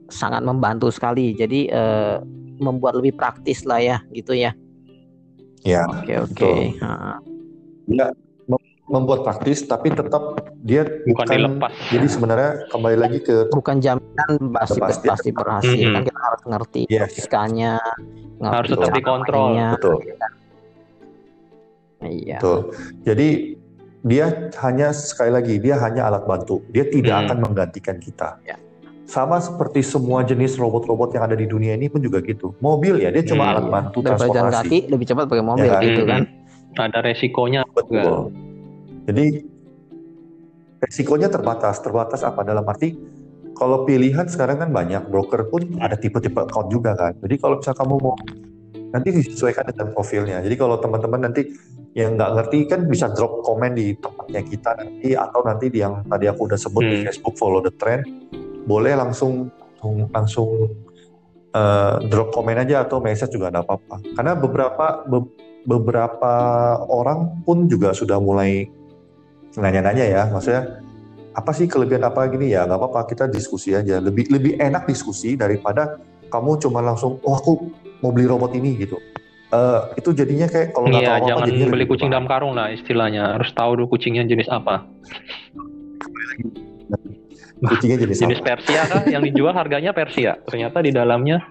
sangat membantu sekali. Jadi eh, membuat lebih praktis lah ya, gitu ya. Ya, Oke oke. betul. Ha. dia mem- membuat praktis tapi tetap dia bukan dilepas. Jadi sebenarnya kembali lagi ke Bukan jaminan pasti Pasti. pasti berhasil Mhm. kan kita harus ngerti Yes. Harus tetap dikontrol. mainnya. betul. Iya. Betul. Jadi dia hanya sekali lagi dia hanya alat bantu. Dia tidak Hmm. akan menggantikan kita. Ya. Sama seperti semua jenis robot-robot yang ada di dunia ini pun juga gitu. Mobil ya dia cuma Hmm, alat bantu Daripada jalan transportasi. kaki lebih cepat pakai mobil Ya kan? gitu kan. Ada resikonya juga. Betul. Jadi resikonya terbatas. Terbatas apa? Dalam arti kalau pilihan sekarang kan banyak, broker pun ada tipe-tipe account juga kan. Jadi kalau misal kamu mau nanti disesuaikan dengan profilnya. Jadi kalau teman-teman nanti yang nggak ngerti kan bisa drop komen di tempatnya kita nanti atau nanti di yang tadi aku udah sebut di Hmm. Facebook follow the trend, boleh langsung langsung eh, drop komen aja atau message juga nggak apa-apa. Karena beberapa be- beberapa orang pun juga sudah mulai nanya-nanya ya, maksudnya apa sih kelebihan apa gini ya nggak apa-apa kita diskusi aja. Lebih lebih enak diskusi daripada kamu cuma langsung oh aku mau beli robot ini gitu. Eh, itu jadinya kayak kalau nggak tahu Iya, apa-apa jangan jadinya beli kucing berbahaya. dalam karung lah istilahnya. Harus tahu dulu kucingnya jenis apa. Kucingnya jenis Jenis? Persia kah yang dijual harganya Persia. Ternyata di dalamnya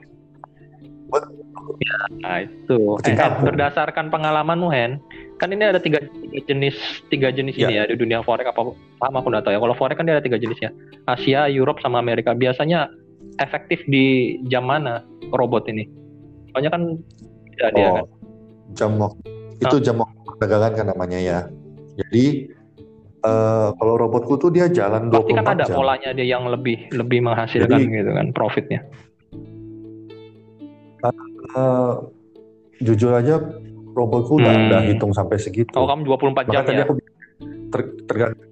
Ya, nah itu. Kucing Eh, Hen, berdasarkan pengalamanmu Hen, kan ini ada tiga jenis tiga jenis Ya. ini ya di dunia forex apa sama aku nggak tahu ya. Kalau forex kan dia ada tiga jenisnya, Asia, Europe sama Amerika. Biasanya efektif di jam mana robot ini? Soalnya kan tidak dia kan. Oh, jam waktu itu jam waktu perdagangan kan namanya ya. Jadi eh, kalau robotku tuh dia jalan 24 Pasti kan ada jam. polanya dia yang lebih lebih menghasilkan Jadi- gitu kan profitnya. Eh, jujur aja robotku nggak Hmm. nggak hitung sampai segitu. Oh kamu 24 jam Maka tadi ya? aku ter, tergantung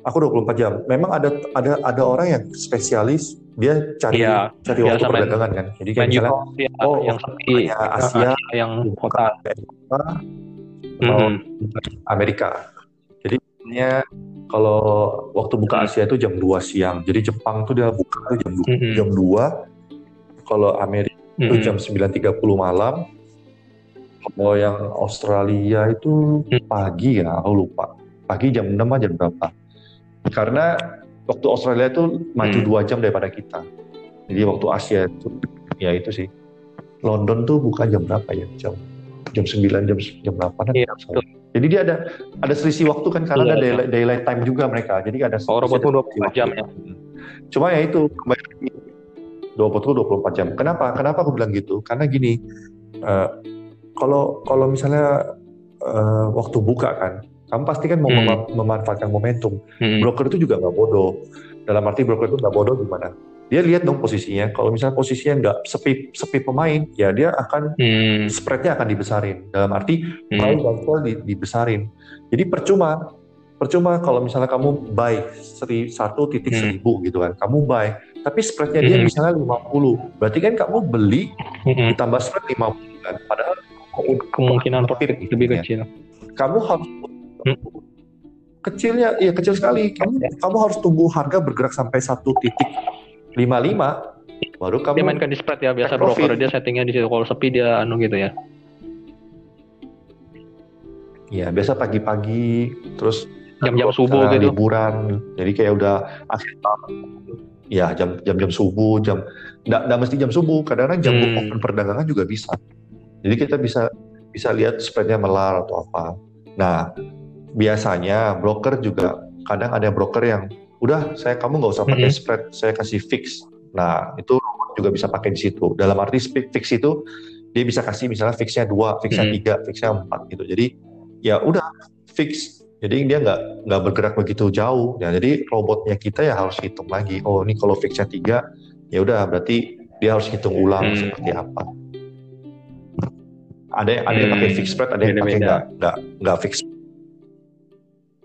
aku 24 jam. Memang ada ada ada orang yang spesialis dia cari Iya, cari waktu biasa main- perdagangan kan. Jadi kayak misalnya ya, oh, yang sepi, ya, Asia, yang kota. Eropa atau. Amerika. Sebenarnya kalau waktu buka Hmm. Asia itu jam 2 siang. Jadi Jepang tuh dia buka tuh jam 2. Mhm. Jam 2. Kalau Amerika itu Mhm. jam 9.30 malam. Kalau yang Australia itu Hmm. pagi ya, aku lupa. Pagi jam 6 aja berapa. Karena waktu Australia itu maju Hmm. dua jam daripada kita. Jadi waktu Asia itu ya itu sih. London tuh buka jam berapa ya? Jam jam 9 jam jam 8 Iya, betul. Jadi dia ada ada selisih waktu kan karena Iya, ada betul. daylight, daylight time juga mereka. Jadi ada Oh, robotmu ada 24 jam ya? Cuma ya itu lagi, robotku 24 jam. Kenapa? Kenapa aku bilang gitu? Karena gini, eh, kalau kalau misalnya eh, waktu buka kan, kamu pasti kan mau Hmm. mema- memanfaatkan momentum. Mhm. Broker itu juga nggak bodoh. Dalam arti broker itu nggak bodoh gimana? Dia lihat dong posisinya. Kalau misalnya posisinya nggak sepi sepi pemain, ya dia akan Hmm. spreadnya akan dibesarin. Dalam arti Hmm. sell di- dibesarin. Jadi percuma percuma kalau misalnya kamu buy seri satu titik Hmm. seribu gitu kan, kamu buy, tapi spreadnya dia Hmm. misalnya 50, berarti kan kamu beli Hmm. ditambah spread 50 kan, padahal Kemungkinan profit lebih Ya. kecil. kamu harus Hmm. kecilnya, ya kecil sekali. Kamu kamu harus tunggu harga bergerak sampai satu titik 55, baru kamu Dia mainkan di spread ya biasa Profit. broker dia settingnya di situ. Kalau sepi dia anu gitu ya. Ya biasa pagi-pagi, terus Jam-jam subuh gitu. liburan, jadi kayak udah akhir tahun. Ya jam jam jam subuh, jam nggak mesti jam subuh, kadang-kadang jam Hmm. open perdagangan juga bisa. Jadi kita bisa bisa lihat spreadnya melar atau apa. Nah biasanya broker juga kadang ada broker yang udah saya kamu nggak usah pakai Mhm. spread, saya kasih fix. Nah itu juga bisa pakai di situ. Dalam arti fix itu dia bisa kasih misalnya fixnya dua, fixnya Mhm. tiga, fixnya empat gitu. Jadi ya udah fix. Jadi dia nggak nggak bergerak begitu jauh. Ya, jadi robotnya kita ya harus hitung lagi. Oh ini kalau fixnya tiga, ya udah berarti dia harus hitung ulang Hmm. seperti apa. Ada yang ada yang pakai Hmm, fix spread, ada yang pakai nggak nggak nggak fix.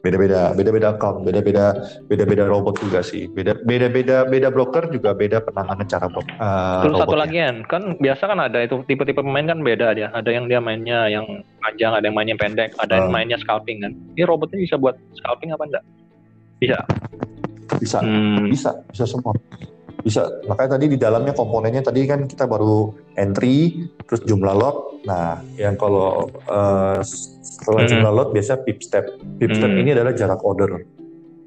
Beda-beda, beda-beda account, beda-beda beda-beda robot juga sih. Beda beda-beda beda broker juga beda penanganan cara bro, uh, Terus satu robotnya. lagi kan, kan biasa kan ada itu tipe-tipe pemain kan beda dia. Ada yang dia mainnya yang panjang, ada yang mainnya pendek, ada yang Ah. mainnya scalping kan. Ini robotnya bisa buat scalping apa enggak? Bisa. bisa Hmm. bisa bisa semua bisa makanya tadi di dalamnya komponennya tadi kan kita baru entry terus jumlah lot nah yang kalau uh, setelah Hmm. jumlah lot biasa pip step pip step Hmm. ini adalah jarak order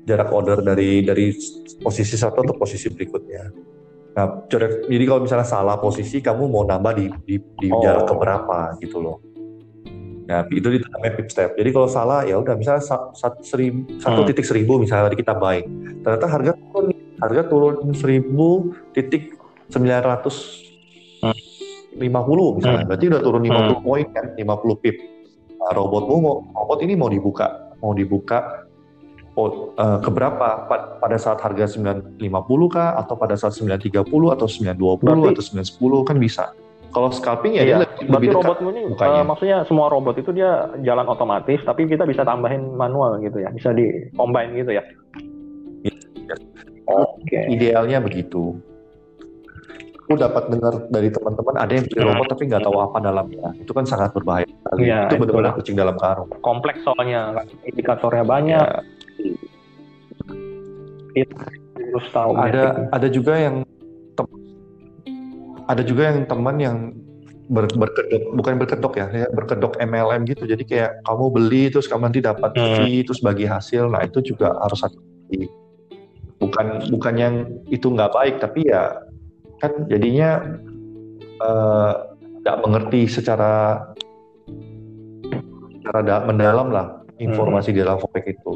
jarak order dari dari posisi satu atau posisi berikutnya nah jarak- jadi kalau misalnya salah posisi kamu mau nambah di di, di Oh. jarak keberapa gitu loh Nah, itu di namanya pip step. Jadi kalau salah ya udah misalnya satu Hmm. titik seribu misalnya tadi kita buy, ternyata harga turun nih. Harga turun seribu titik sembilan ratus lima puluh misalnya, Hmm. berarti udah turun 50 poin kan, 50 pip. Nah, robotmu mau robot ini mau dibuka, mau dibuka oh, eh, ke berapa? Pa- Pada saat harga 950 kah atau pada saat 930 atau 920 Berarti- atau 910 kan bisa. Kalau scalping ya dia Iya, lebih, lebih berarti dekat. robotmu ini mukanya. eh, maksudnya semua robot itu dia jalan otomatis, tapi kita bisa tambahin manual gitu ya, bisa di combine gitu ya. Iya. Oke. idealnya begitu. Aku dapat dengar dari teman-teman ada yang beli Hmm. robot tapi nggak tahu apa dalamnya. Itu kan sangat berbahaya sekali. Iya, itu benar-benar kucing dalam karung. Kompleks soalnya indikatornya banyak, Ya, terus tahu ada metriknya. ada juga yang tem- ada juga yang teman yang ber, berkedok bukan berkedok ya, ya, berkedok MLM gitu. Jadi kayak kamu beli terus kamu nanti dapat Hmm. fee terus bagi hasil. Nah itu juga harus hati. Bukan bukan yang itu nggak baik tapi ya kan jadinya eh, nggak mengerti secara secara da- mendalam lah informasi di dalam forex itu.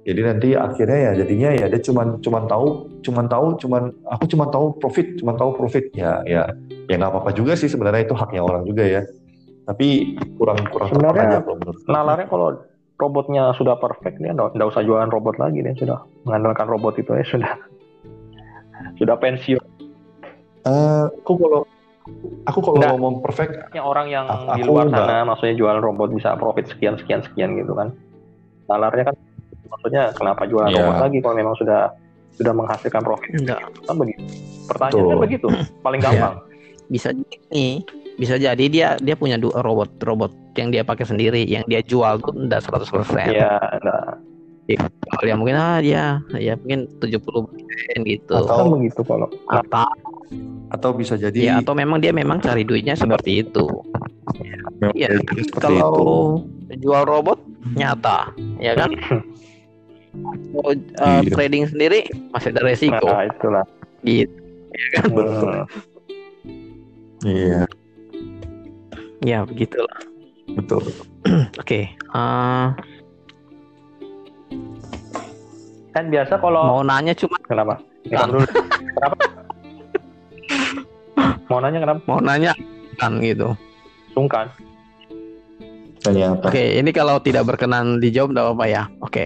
Jadi nanti akhirnya ya jadinya ya dia cuman cuman tahu cuman tahu cuman aku cuman tahu profit cuman tahu profit. Ya ya ya nggak apa-apa juga sih sebenarnya itu haknya orang juga ya. Tapi kurang kurang Sebenarnya nalarnya kalau robotnya sudah perfect dia nggak nggak usah jualan robot lagi dia sudah mengandalkan robot itu ya sudah sudah pensiun. Eh, aku kalau aku kalau Nggak. ngomong perfect Yang orang yang di luar nggak- sana maksudnya jualan robot bisa profit sekian sekian sekian gitu kan. Nalarnya kan maksudnya kenapa jualan Iya. robot lagi kalau memang sudah sudah menghasilkan profit Enggak. kan begitu. Pertanyaan Betul. begitu paling gampang. Bisa jadi bisa jadi dia dia punya dua robot robot yang dia pakai sendiri yang dia jual tuh udah 100% persen. Iya, nah, kalau yang mungkin ah dia ya mungkin 70 persen gitu. Atau- kan begitu kalau. Nah, atau bisa jadi ya atau memang dia memang cari duitnya seperti itu. Iya. jadi seperti itu. kalau jual robot nyata. Ya kan? Kalau, uh, Iya. trading sendiri masih ada resiko. Nah itulah. gitu. Hmm. Iya ya begitulah betul. oke eh, Kan biasa kalau mau nanya cuma kenapa? Dulu. kenapa? Mau nanya kenapa? mau nanya kan gitu Sungkan. Tanya apa? Oke, ini kalau tidak berkenan dijawab tidak apa-apa ya. Oke.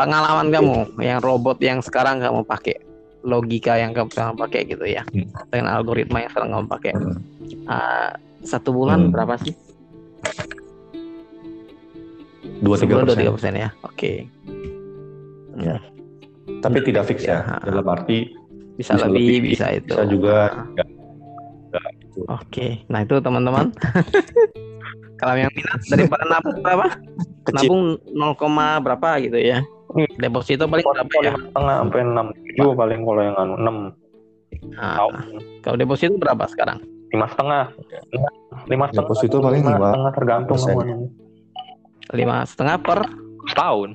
pengalaman kamu yang robot yang sekarang kamu pakai logika yang kamu pakai gitu ya. Hmm. dengan algoritma yang sekarang kamu pakai. Hmm. Ah, satu bulan Hmm. berapa sih? Dua tiga persen. tiga persen ya? Oke. Ya. tapi tidak fix ya. Ya. dalam arti bisa, Bisa lebih, lebih, bisa itu. bisa juga gitu. oke. Nah itu teman-teman. Kalau yang minat daripada nabung berapa? Kecil. Nabung 0, berapa gitu ya? Hmm. Deposito paling berapa ya? lima setengah sampai enam tujuh paling kalau yang anu enam. Nah, tahun. Kalau deposito berapa sekarang? Lima setengah. Lima setengah Deposito paling lima lima setengah tergantung lima setengah per? Setahun.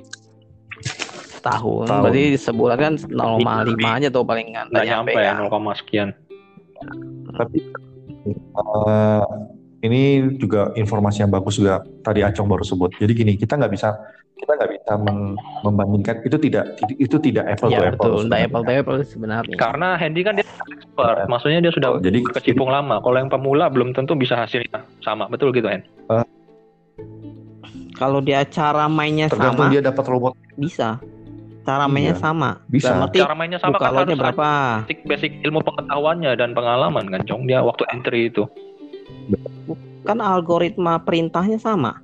Tahun. Tahun. Berarti sebulan kan 0,5 aja tuh paling nggak nggak nyampe ya ya. 0, sekian. Tapi eh, ini juga informasi yang bagus juga tadi Acong baru sebut. Jadi gini kita nggak bisa kita nggak bisa membandingkan itu tidak itu tidak apple to Ya apple betul, sebenarnya. apple to apple sebenarnya. karena Hendy kan dia expert maksudnya dia sudah jadi kecimpung lama kalau yang pemula belum tentu bisa hasilnya sama betul gitu Hen Kalau dia cara mainnya tergantung sama, dia dapat robot bisa. Cara mainnya Iya, sama. bisa. Dalam arti cara mainnya sama buka kan harus berapa? basic basic ilmu pengetahuannya dan pengalaman kan Cong dia waktu entry itu Kan algoritma perintahnya sama.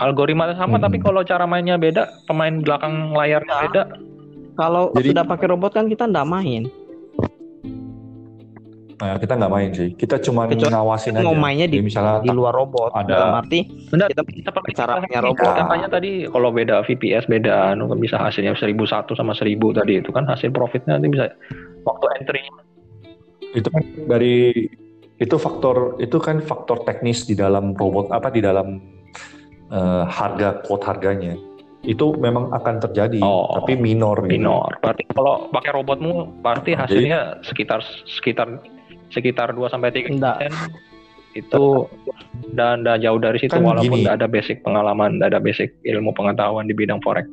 Algoritma sama Hmm. tapi kalau cara mainnya beda pemain belakang layarnya Ya. beda Kalau Jadi- sudah pakai robot kan kita nggak main. nah, kita nggak main sih kita cuma Kecuali ngawasin aja mau mainnya di- Jadi misalnya Di luar robot. Ada- Dalam arti Benar, kita seperti cara kita- mainnya robot. katanya tadi kalau beda VPS beda anu kan bisa hasilnya 1001 sama 1000 tadi itu kan hasil profitnya nanti bisa waktu entry itu kan dari itu faktor itu kan faktor teknis di dalam robot apa di dalam eh, harga quote harganya itu memang akan terjadi Oh, tapi minor gitu. minor. Berarti kalau pakai robotmu berarti hasilnya sekitar sekitar sekitar 2 sampai 3 Enggak. persen itu dan udah jauh dari situ Kan walaupun gini. nggak ada basic pengalaman, nggak ada basic ilmu pengetahuan di bidang forex.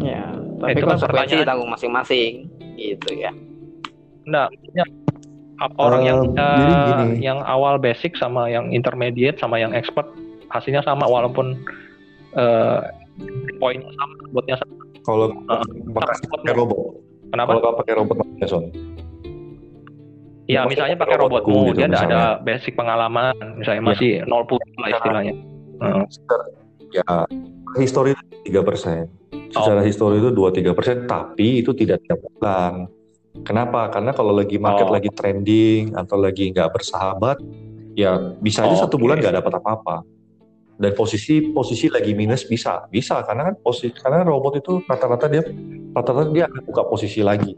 Ya, tapi Itu kan konsekuensi pertanyaan. tanggung masing-masing. Gitu ya. Enggak, apa orang Eh, yang jadi eh, gini. yang awal basic sama yang intermediate sama yang expert hasilnya sama walaupun eh, poinnya sama, botnya sama. kalau Ah, pakai robot Kenapa? kalau pakai robot Mas Jason Ya pakai misalnya pakai robotmu, gitu dia nggak ada basic pengalaman, misalnya Iya. masih nol puluh lah istilahnya. Heeh. ya histori tiga persen Oh. secara histori itu dua tiga persen tapi itu tidak tiap bulan kenapa karena kalau lagi market Oh. lagi trending atau lagi nggak bersahabat ya bisa aja Oh, satu bulan nggak dapat apa-apa dan posisi posisi lagi minus bisa bisa karena kan posisi karena robot itu rata-rata dia rata-rata dia akan buka posisi lagi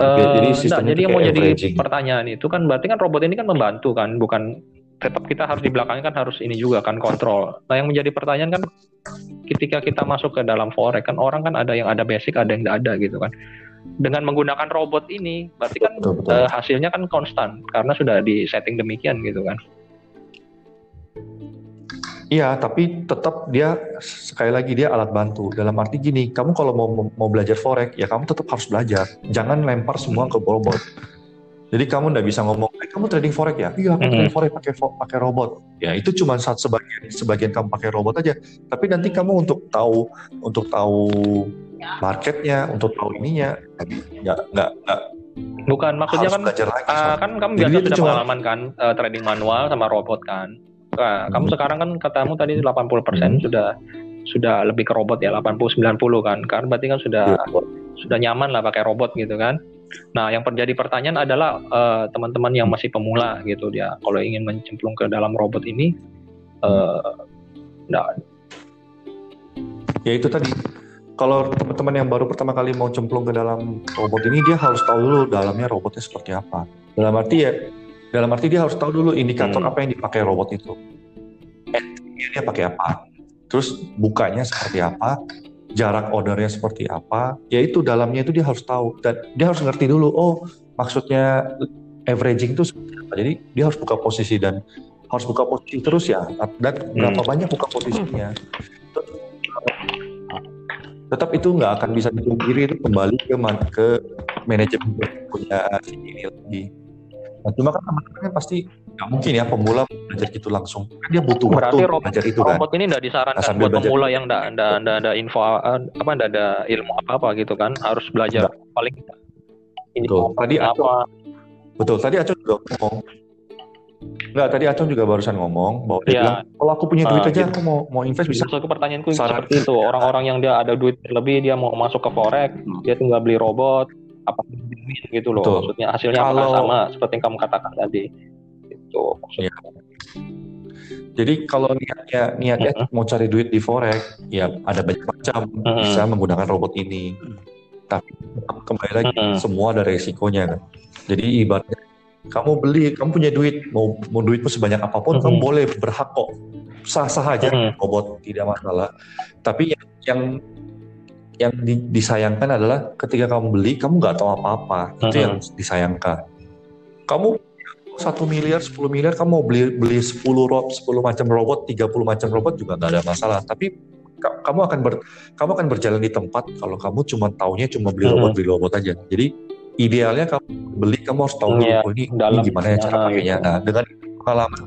Eh, jadi enggak, sistemnya jadi yang mau jadi averaging. pertanyaan itu kan berarti kan robot ini kan membantu kan, bukan tetap kita harus di belakangnya kan harus ini juga kan kontrol. Nah yang menjadi pertanyaan kan ketika kita masuk ke dalam forex kan orang kan ada yang ada basic ada yang tidak ada gitu kan. Dengan menggunakan robot ini berarti kan betul betul eh, hasilnya kan konstan karena sudah di setting demikian gitu kan. Iya, tapi tetap dia sekali lagi dia alat bantu. Dalam arti gini, kamu kalau mau mau belajar forex, ya kamu tetap harus belajar. Jangan lempar semua ke robot. Jadi kamu nggak bisa ngomong, eh, kamu trading forex ya? Iya, aku trading forex pakai pakai robot. Ya itu cuma saat sebagian sebagian kamu pakai robot aja. Tapi nanti kamu untuk tahu untuk tahu marketnya, untuk tahu ininya, nggak nggak nggak Bukan maksudnya kan lagi. Ah, kan kamu Jadi biasa cuma- pengalaman kan eh, trading manual sama robot kan. Nah, kamu Hmm. sekarang kan katamu tadi 80% Hmm. sudah sudah lebih ke robot ya 80 90 kan. Kan berarti kan sudah Iya. sudah nyaman lah pakai robot gitu kan. Nah, yang terjadi pertanyaan adalah eh, teman-teman yang masih pemula gitu dia kalau ingin mencemplung ke dalam robot ini eh nah, ya itu tadi kalau teman-teman yang baru pertama kali mau cemplung ke dalam robot ini dia harus tahu dulu dalamnya robotnya seperti apa dalam arti ya dalam arti dia harus tahu dulu indikator Hmm. apa yang dipakai robot itu. Entry dia pakai apa terus bukanya seperti apa jarak ordernya seperti apa ya itu dalamnya itu dia harus tahu. Dan dia harus ngerti dulu oh maksudnya averaging itu seperti apa. Jadi dia harus buka posisi dan harus buka posisi terus ya. Dan berapa banyak buka posisinya. Tetap itu nggak akan bisa dipungkiri itu kembali ke man- ke manajemen punya si ini lagi Nah, cuma kan teman-teman kan pasti nggak mungkin ya pemula belajar gitu langsung. Kan dia butuh Berarti waktu robot, belajar itu kan. robot ini tidak disarankan Nah, buat belajar. pemula yang tidak ada ada info eh, apa nggak ada ilmu apa apa gitu kan harus belajar paling ini Betul. Tadi Aco, apa betul. Tadi Acong juga ngomong. Enggak, tadi Acong juga barusan ngomong bahwa dia Iya. bilang, kalau aku punya duit Ah, aja, gitu. aku mau mau invest bisa. Maksudku pertanyaanku Saran- seperti itu orang-orang yang dia ada duit lebih dia mau masuk ke forex dia tinggal beli robot apa gitu loh Betul. maksudnya hasilnya Kalau- sama seperti yang kamu katakan tadi itu maksudnya. Iya. Jadi kalau niatnya niatnya mau cari duit di forex, ya ada banyak macam Mm-mm. bisa menggunakan robot ini. Tapi kembali lagi Mm-mm. semua ada resikonya kan. Jadi ibaratnya kamu beli, kamu punya duit, mau mau duitmu sebanyak apa pun, Mm-mm. kamu boleh berhak kok sah-sah aja Mm-mm. robot tidak masalah. Tapi yang yang, yang di- disayangkan adalah ketika kamu beli, kamu nggak tahu apa-apa. Itu Mm-mm. yang disayangkan. Kamu satu miliar, 10 miliar, kamu mau beli beli 10 robot, 10 macam robot, 30 macam robot juga nggak ada masalah. Tapi ka- kamu akan ber, kamu akan berjalan di tempat kalau kamu cuma taunya cuma beli robot beli robot aja. Jadi idealnya kamu beli kamu harus tahu dulu Iya, oh, ini, ini gimana ya cara pakainya. gitu. Nah dengan pengalaman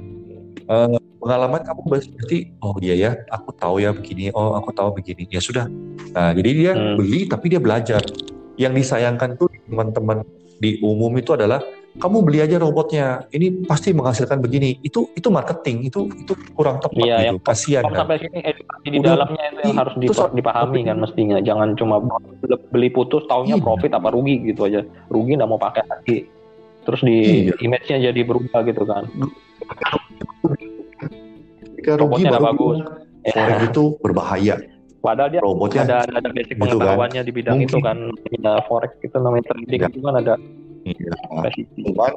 eh, pengalaman kamu berarti oh iya ya aku tahu ya begini oh aku tahu begini ya sudah. Nah jadi dia Hmm. beli tapi dia belajar. Yang disayangkan tuh teman-teman di umum itu adalah kamu beli aja robotnya ini pasti menghasilkan begini itu itu marketing itu itu kurang tepat Iya, gitu yang kasihan kan sampai sini edukasi di Udah, dalamnya itu yang harus itu dipahami kan mestinya jangan cuma beli putus taunya Iya. profit apa rugi gitu aja rugi nggak mau pakai lagi terus di Iya. image-nya jadi berubah gitu kan ketika rugi robotnya baru. bagus. Bilang, forex itu berbahaya. Padahal dia robotnya ada ada basic Gitu kan. pengetahuannya di bidang Mungkin. itu kan. Ya, forex itu namanya trading Iya. itu kan ada cuman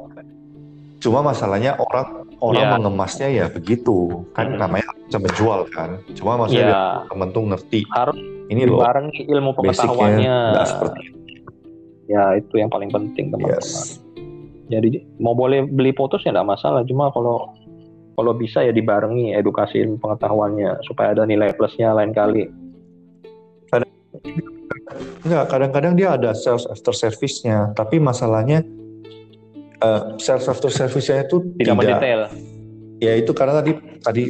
cuma masalahnya orang orang Iya. mengemasnya ya begitu. Kan Hmm. namanya bisa menjual kan. Cuma maksudnya ya temen tuh ngerti. Harus ini loh dibarengi ilmu pengetahuannya. nggak seperti itu. Ya itu yang paling penting teman-teman. Yes. Jadi mau boleh beli putus ya nggak masalah, cuma kalau kalau bisa ya dibarengi edukasi pengetahuannya supaya ada nilai plusnya lain kali. Enggak, kadang-kadang dia ada sales after service-nya, tapi masalahnya eh, sales after service-nya itu Tidak, mendetail. ya itu karena tadi tadi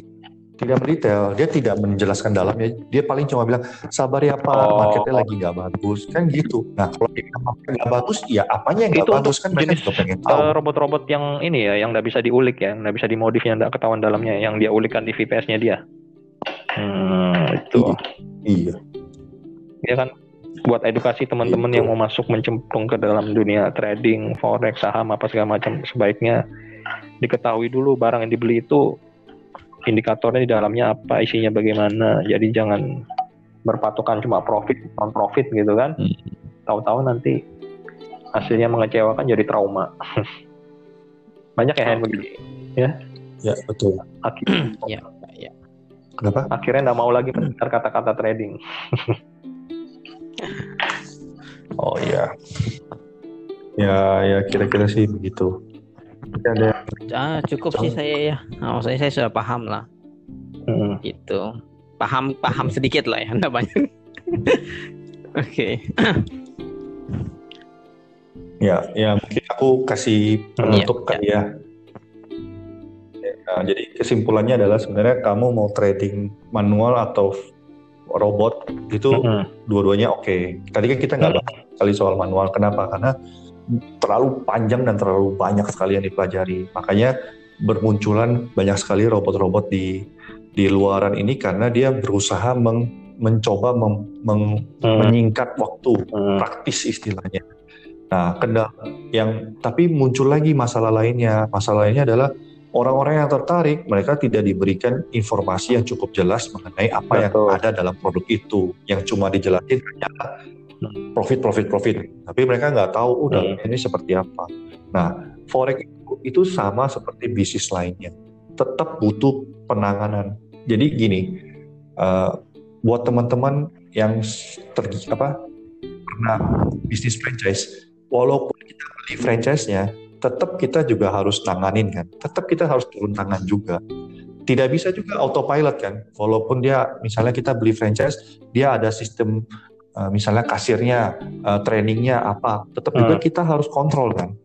tidak mendetail, dia tidak menjelaskan dalamnya, dia paling cuma bilang sabar ya Pak, Oh. marketnya lagi nggak bagus, kan gitu. Nah kalau nggak bagus, ya apanya yang nggak bagus kan jenis, juga pengen tahu. Eh, robot-robot yang ini ya, yang nggak bisa diulik ya, nggak bisa dimodif yang nggak ketahuan dalamnya, yang dia ulikkan di VPS-nya dia. Hmm, itu. Iya, Ya kan buat edukasi teman-teman yang mau masuk mencemplung ke dalam dunia trading, forex, saham apa segala macam sebaiknya diketahui dulu barang yang dibeli itu indikatornya di dalamnya apa, isinya bagaimana. Jadi jangan berpatokan cuma profit non profit gitu kan. Hmm. Tahu-tahu nanti hasilnya mengecewakan jadi trauma. Banyak ya yang begini. ya betul. Akhirnya, Ya, ya. Kenapa? akhirnya nggak mau lagi mendengar kata-kata trading. Oh iya. Ya, ya kira-kira sih begitu. Ada Ah, cukup sih saya ya. Oh, saya saya sudah paham lah. Hmm. Gitu. Paham paham sedikit lah ya, enggak banyak. Oke. Ya, ya mungkin aku kasih penutup Iya, kali ya. Nah, jadi kesimpulannya adalah sebenarnya kamu mau trading manual atau robot itu Hmm. dua-duanya oke. Tadi kan kita nggak bahas kali soal manual. Kenapa? Karena terlalu panjang dan terlalu banyak sekali yang dipelajari. Makanya bermunculan banyak sekali robot-robot di di luaran ini karena dia berusaha meng- mencoba mem- meng- Hmm. menyingkat waktu Hmm. praktis istilahnya. Nah, kendala yang tapi muncul lagi masalah lainnya. Masalah lainnya adalah orang-orang yang tertarik mereka tidak diberikan informasi yang cukup jelas mengenai apa yang Betul. ada dalam produk itu. Yang cuma dijelasin hanya profit, profit, profit. Tapi mereka nggak tahu udah Hmm. ini seperti apa. Nah, forex itu, itu sama seperti bisnis lainnya. Tetap butuh penanganan. Jadi gini, eh, buat teman-teman yang ter, apa pernah bisnis franchise, walaupun kita beli franchise-nya, tetap kita juga harus nanganin kan. Tetap kita harus turun tangan juga. Tidak bisa juga autopilot kan. Walaupun dia misalnya kita beli franchise, dia ada sistem uh, misalnya kasirnya, uh, trainingnya apa, tetap juga kita harus kontrol kan.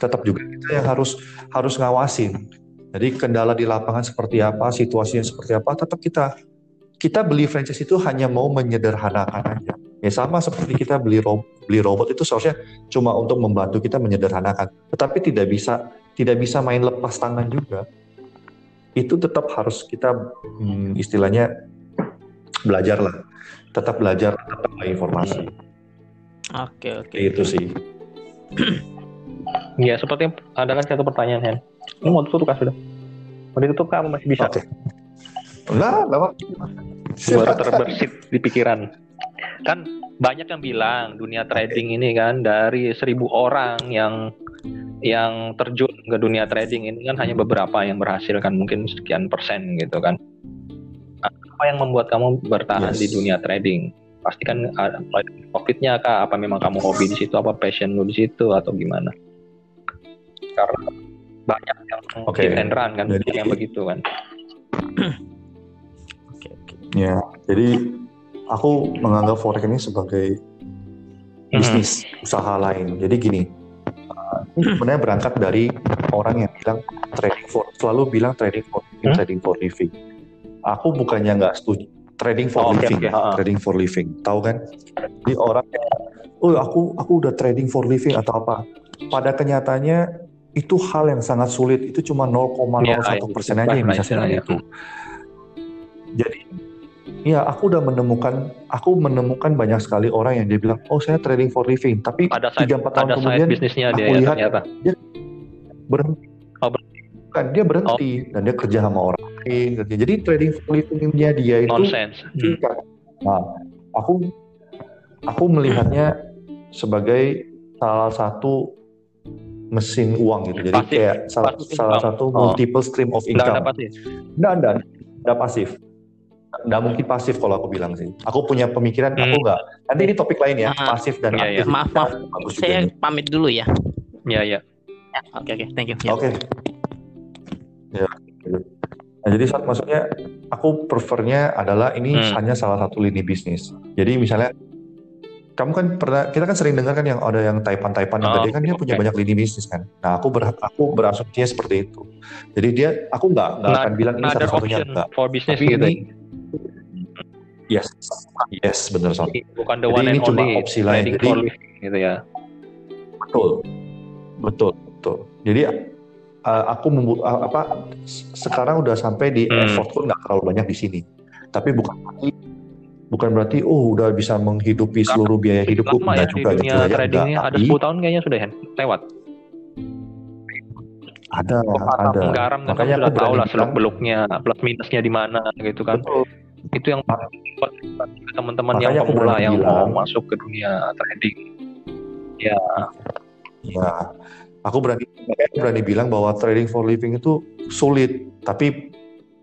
tetap juga kita yang harus harus ngawasin. Jadi kendala di lapangan seperti apa, situasinya seperti apa, tetap kita kita beli franchise itu hanya mau menyederhanakan aja. Ya sama seperti kita beli ro beli robot itu seharusnya cuma untuk membantu kita menyederhanakan, tetapi tidak bisa tidak bisa main lepas tangan juga. Itu tetap harus kita hmm, istilahnya belajar lah, tetap belajar, tetap informasi. Oke oke. Itu sih. Ya, seperti ada kan satu pertanyaan, Hen. Ini mau tutup kan sudah? Mau ditutup kamu masih bisa? Oke. Enggak, enggak apa. Baru terbersit di pikiran. Kan banyak yang bilang dunia trading ini kan dari seribu orang yang yang terjun ke dunia trading ini kan hanya beberapa yang berhasil kan mungkin sekian persen gitu kan. Apa yang membuat kamu bertahan Yes. di dunia trading? Pasti kan ada profitnya kah? Apa memang kamu hobi di situ? Apa passion lu di situ atau gimana? Karena banyak yang Oke. hit and run kan, Jadi- yang begitu kan. Oke oke. Ya, jadi aku menganggap forex ini sebagai bisnis usaha lain. Jadi gini, ini sebenarnya berangkat dari orang yang bilang trading for selalu bilang trading for living, Hmm? trading for living. Aku bukannya nggak setuju trading for Oh, living, oke, ha-ha. trading for living. Tahu kan? Jadi orang yang, oh aku aku udah trading for living atau apa? Pada kenyataannya itu hal yang sangat sulit. Itu cuma 0,01 persen Ya, aja yang lah bisa istilahnya. itu. Jadi Ya, aku udah menemukan, aku menemukan banyak sekali orang yang dia bilang, oh saya trading for living, tapi tiga empat tahun kemudian bisnisnya aku dia ya lihat ternyata. berhenti. Oh, Kan dia berhenti dan dia kerja sama orang lain. kerja. Jadi trading livingnya dia itu Nonsense. Hmm. singkat. Nah, aku aku melihatnya sebagai salah satu mesin uang gitu. Jadi Pasif. kayak salah, Pasif salah income. satu Oh. multiple stream of ada income. pasti. Nggak ada, nggak pasif. Nggak mungkin pasif kalau aku bilang sih. Aku punya pemikiran, aku Hmm. nggak. Nanti ini topik lain ya, Ah, pasif dan iya, iya. aktif. Maaf, maaf. Juga Saya pamit dulu ya. Ya ya. Ya, Oke oke, thank you. Ya. Oke. Ya. Nah, jadi saat maksudnya aku prefernya adalah ini Hmm. hanya salah satu lini bisnis. Jadi misalnya kamu kan pernah kita kan sering dengar kan yang ada yang taipan-taipan yang Oh, tadi kan dia oke. punya banyak lini bisnis kan. Nah, aku ber, aku berasumsinya seperti itu. Jadi dia aku nggak nggak akan bilang ini satu-satunya option enggak. for business Tapi gitu. ini yes. Yes, benar soal. Bukan the Jadi one ini and cuma only opsi lain. Jadi- for gitu ya. Betul, betul, betul. Jadi uh, aku membu- uh, apa s- sekarang udah sampai di Hmm. effortku nggak terlalu banyak di sini. Tapi bukan berarti bukan berarti oh udah bisa menghidupi seluruh biaya hidupku ya enggak di juga dunia gitu aja trading ini enggak. ada Tapi 10 tahun kayaknya sudah lewat. ada Kok ada. Garam kan Makanya kamu aku tahu lah seluk beluknya plus minusnya di mana gitu kan. Betul. Itu yang buat teman-teman yang pemula yang mau bilang. masuk ke dunia trading. Ya, aku berani berani bilang bahwa trading for living itu sulit, tapi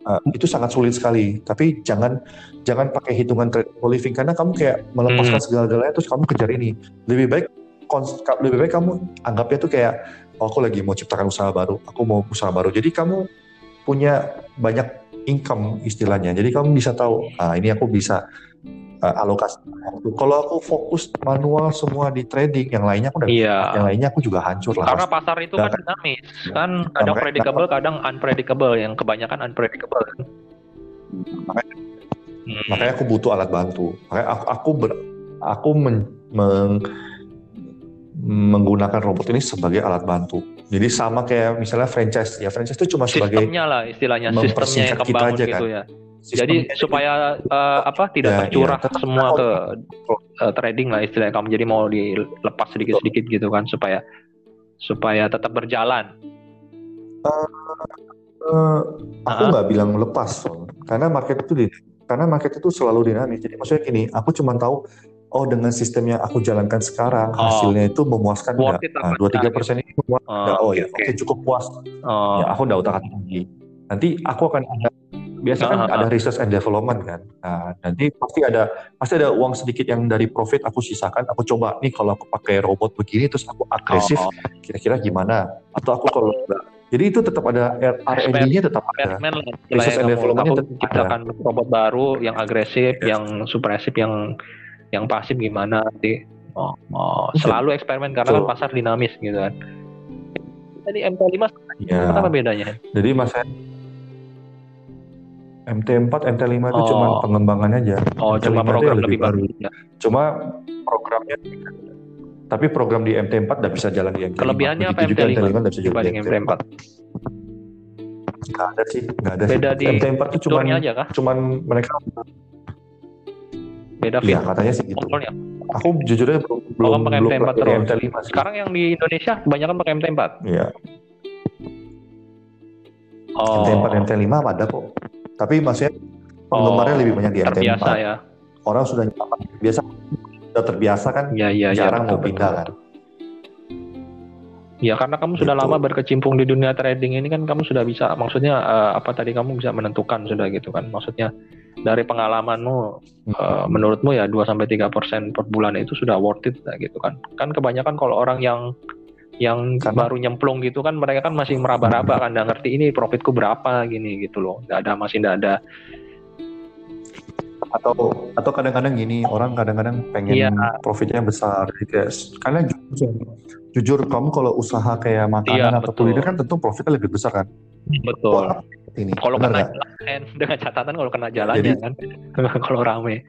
uh, itu sangat sulit sekali. Tapi jangan jangan pakai hitungan trading for living karena kamu kayak melepaskan Hmm. segala-galanya terus kamu kejar ini. Lebih baik kons- lebih baik kamu anggapnya tuh kayak oh, aku lagi mau ciptakan usaha baru, aku mau usaha baru. Jadi kamu punya banyak income istilahnya. Jadi kamu bisa tahu, ah ini aku bisa uh, alokasi waktu. Kalau aku fokus manual semua di trading, yang lainnya aku udah Iya. yang lainnya aku juga hancur lah. Karena pasar itu kan dinamis, kan kadang makanya- predictable, kadang unpredictable, yang kebanyakan unpredictable. kan. Makanya, Hmm. makanya aku butuh alat bantu. Makanya aku aku ber, aku men- meng- menggunakan robot ini sebagai alat bantu. Jadi sama kayak misalnya franchise. Ya franchise itu cuma sebagai sistemnya lah istilahnya, sistemnya yang kita aja, gitu kan. ya. Sistem- Jadi supaya eh, apa tidak Ya, tercurah ya, semua tahu. ke eh, trading lah istilahnya kamu jadi mau dilepas sedikit-sedikit gitu kan supaya supaya tetap berjalan. Eh, aku Ah. nggak bilang lepas, Son. karena market itu di, karena market itu selalu dinamis. Jadi maksudnya gini, aku cuma tahu oh dengan sistem yang aku jalankan sekarang Oh. hasilnya itu memuaskan Worth nggak? it apa Nah, dua tiga enggak persen ini memuaskan Oh? Oh ya, oke. oke cukup puas. Oh, Ya, aku nggak utak atik lagi. Nanti aku akan ada biasa kan ada research and development kan. Nah, nanti pasti ada pasti ada uang sedikit yang dari profit aku sisakan. Aku coba nih kalau aku pakai robot begini terus aku agresif, kira-kira gimana? Atau aku kalau. Jadi itu tetap ada R&D-nya tetap ada. Research and kamu tetap ciptakan robot baru yang agresif, Yes. yang supresif, yang yang pasif gimana nanti. Oh, oh, selalu eksperimen karena kan Betul. pasar dinamis gitu kan. tadi MT5 Ya. apa bedanya? Jadi Mas MT4, MT5 itu Oh. cuma pengembangan aja. Oh, MT5 cuma program yang lebih baru. Ya. Cuma programnya tapi program di MT4 nggak bisa jalan di MT5. Kelebihannya apa Begitu juga MT5 MT5 nggak bisa jalan di dibanding MT4? Nggak ada sih, nggak ada Beda sih. di MT4 itu cuma Fiturnya aja kah? cuman mereka Beda Iya fitur katanya sih gitu. kontrolnya. Aku jujur aja belum belum Oh, pakai belum MT4 pakai terus. MT5 sih. Sekarang yang di Indonesia kebanyakan pakai MT4. Iya, Oh, MT4 MT5 ada kok. Tapi maksudnya penggemarnya Oh, lebih banyak di MT4. terbiasa ya. Orang sudah nyaman, biasa sudah terbiasa kan iya, iya. jarang mau betul, pindah betul. kan. Ya karena kamu sudah Gitu. lama berkecimpung di dunia trading ini kan kamu sudah bisa maksudnya eh, apa tadi kamu bisa menentukan sudah gitu kan maksudnya dari pengalamanmu eh, menurutmu ya 2 sampai 3% per bulan itu sudah worth it lah gitu kan. Kan kebanyakan kalau orang yang yang Karena- baru nyemplung gitu kan mereka kan masih meraba-raba kan nggak ngerti ini profitku berapa gini gitu loh. Nggak ada masih nggak ada atau atau kadang-kadang gini orang kadang-kadang pengen Iya. profitnya besar gitu ya. Karena jujur, jujur kamu kalau usa kayak makanan Iya, atau betul. kuliner kan tentu profitnya lebih besar kan. betul. Wah, ini Kalau kena jalan dengan catatan kalau kena jalannya kan kalau rame.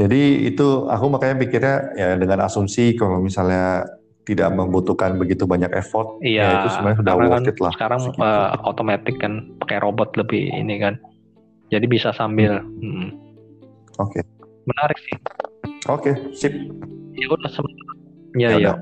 Jadi itu aku makanya pikirnya ya dengan asumsi kalau misalnya tidak membutuhkan begitu banyak effort, Iya, ya itu sebenarnya sudah worth kan it lah. Sekarang segitu. eh, otomatis kan pakai robot lebih ini kan. Jadi bisa sambil. hmm. Oke, Menarik sih. oke, sip. Ya udah sebentar. Ya Ya ya. udah.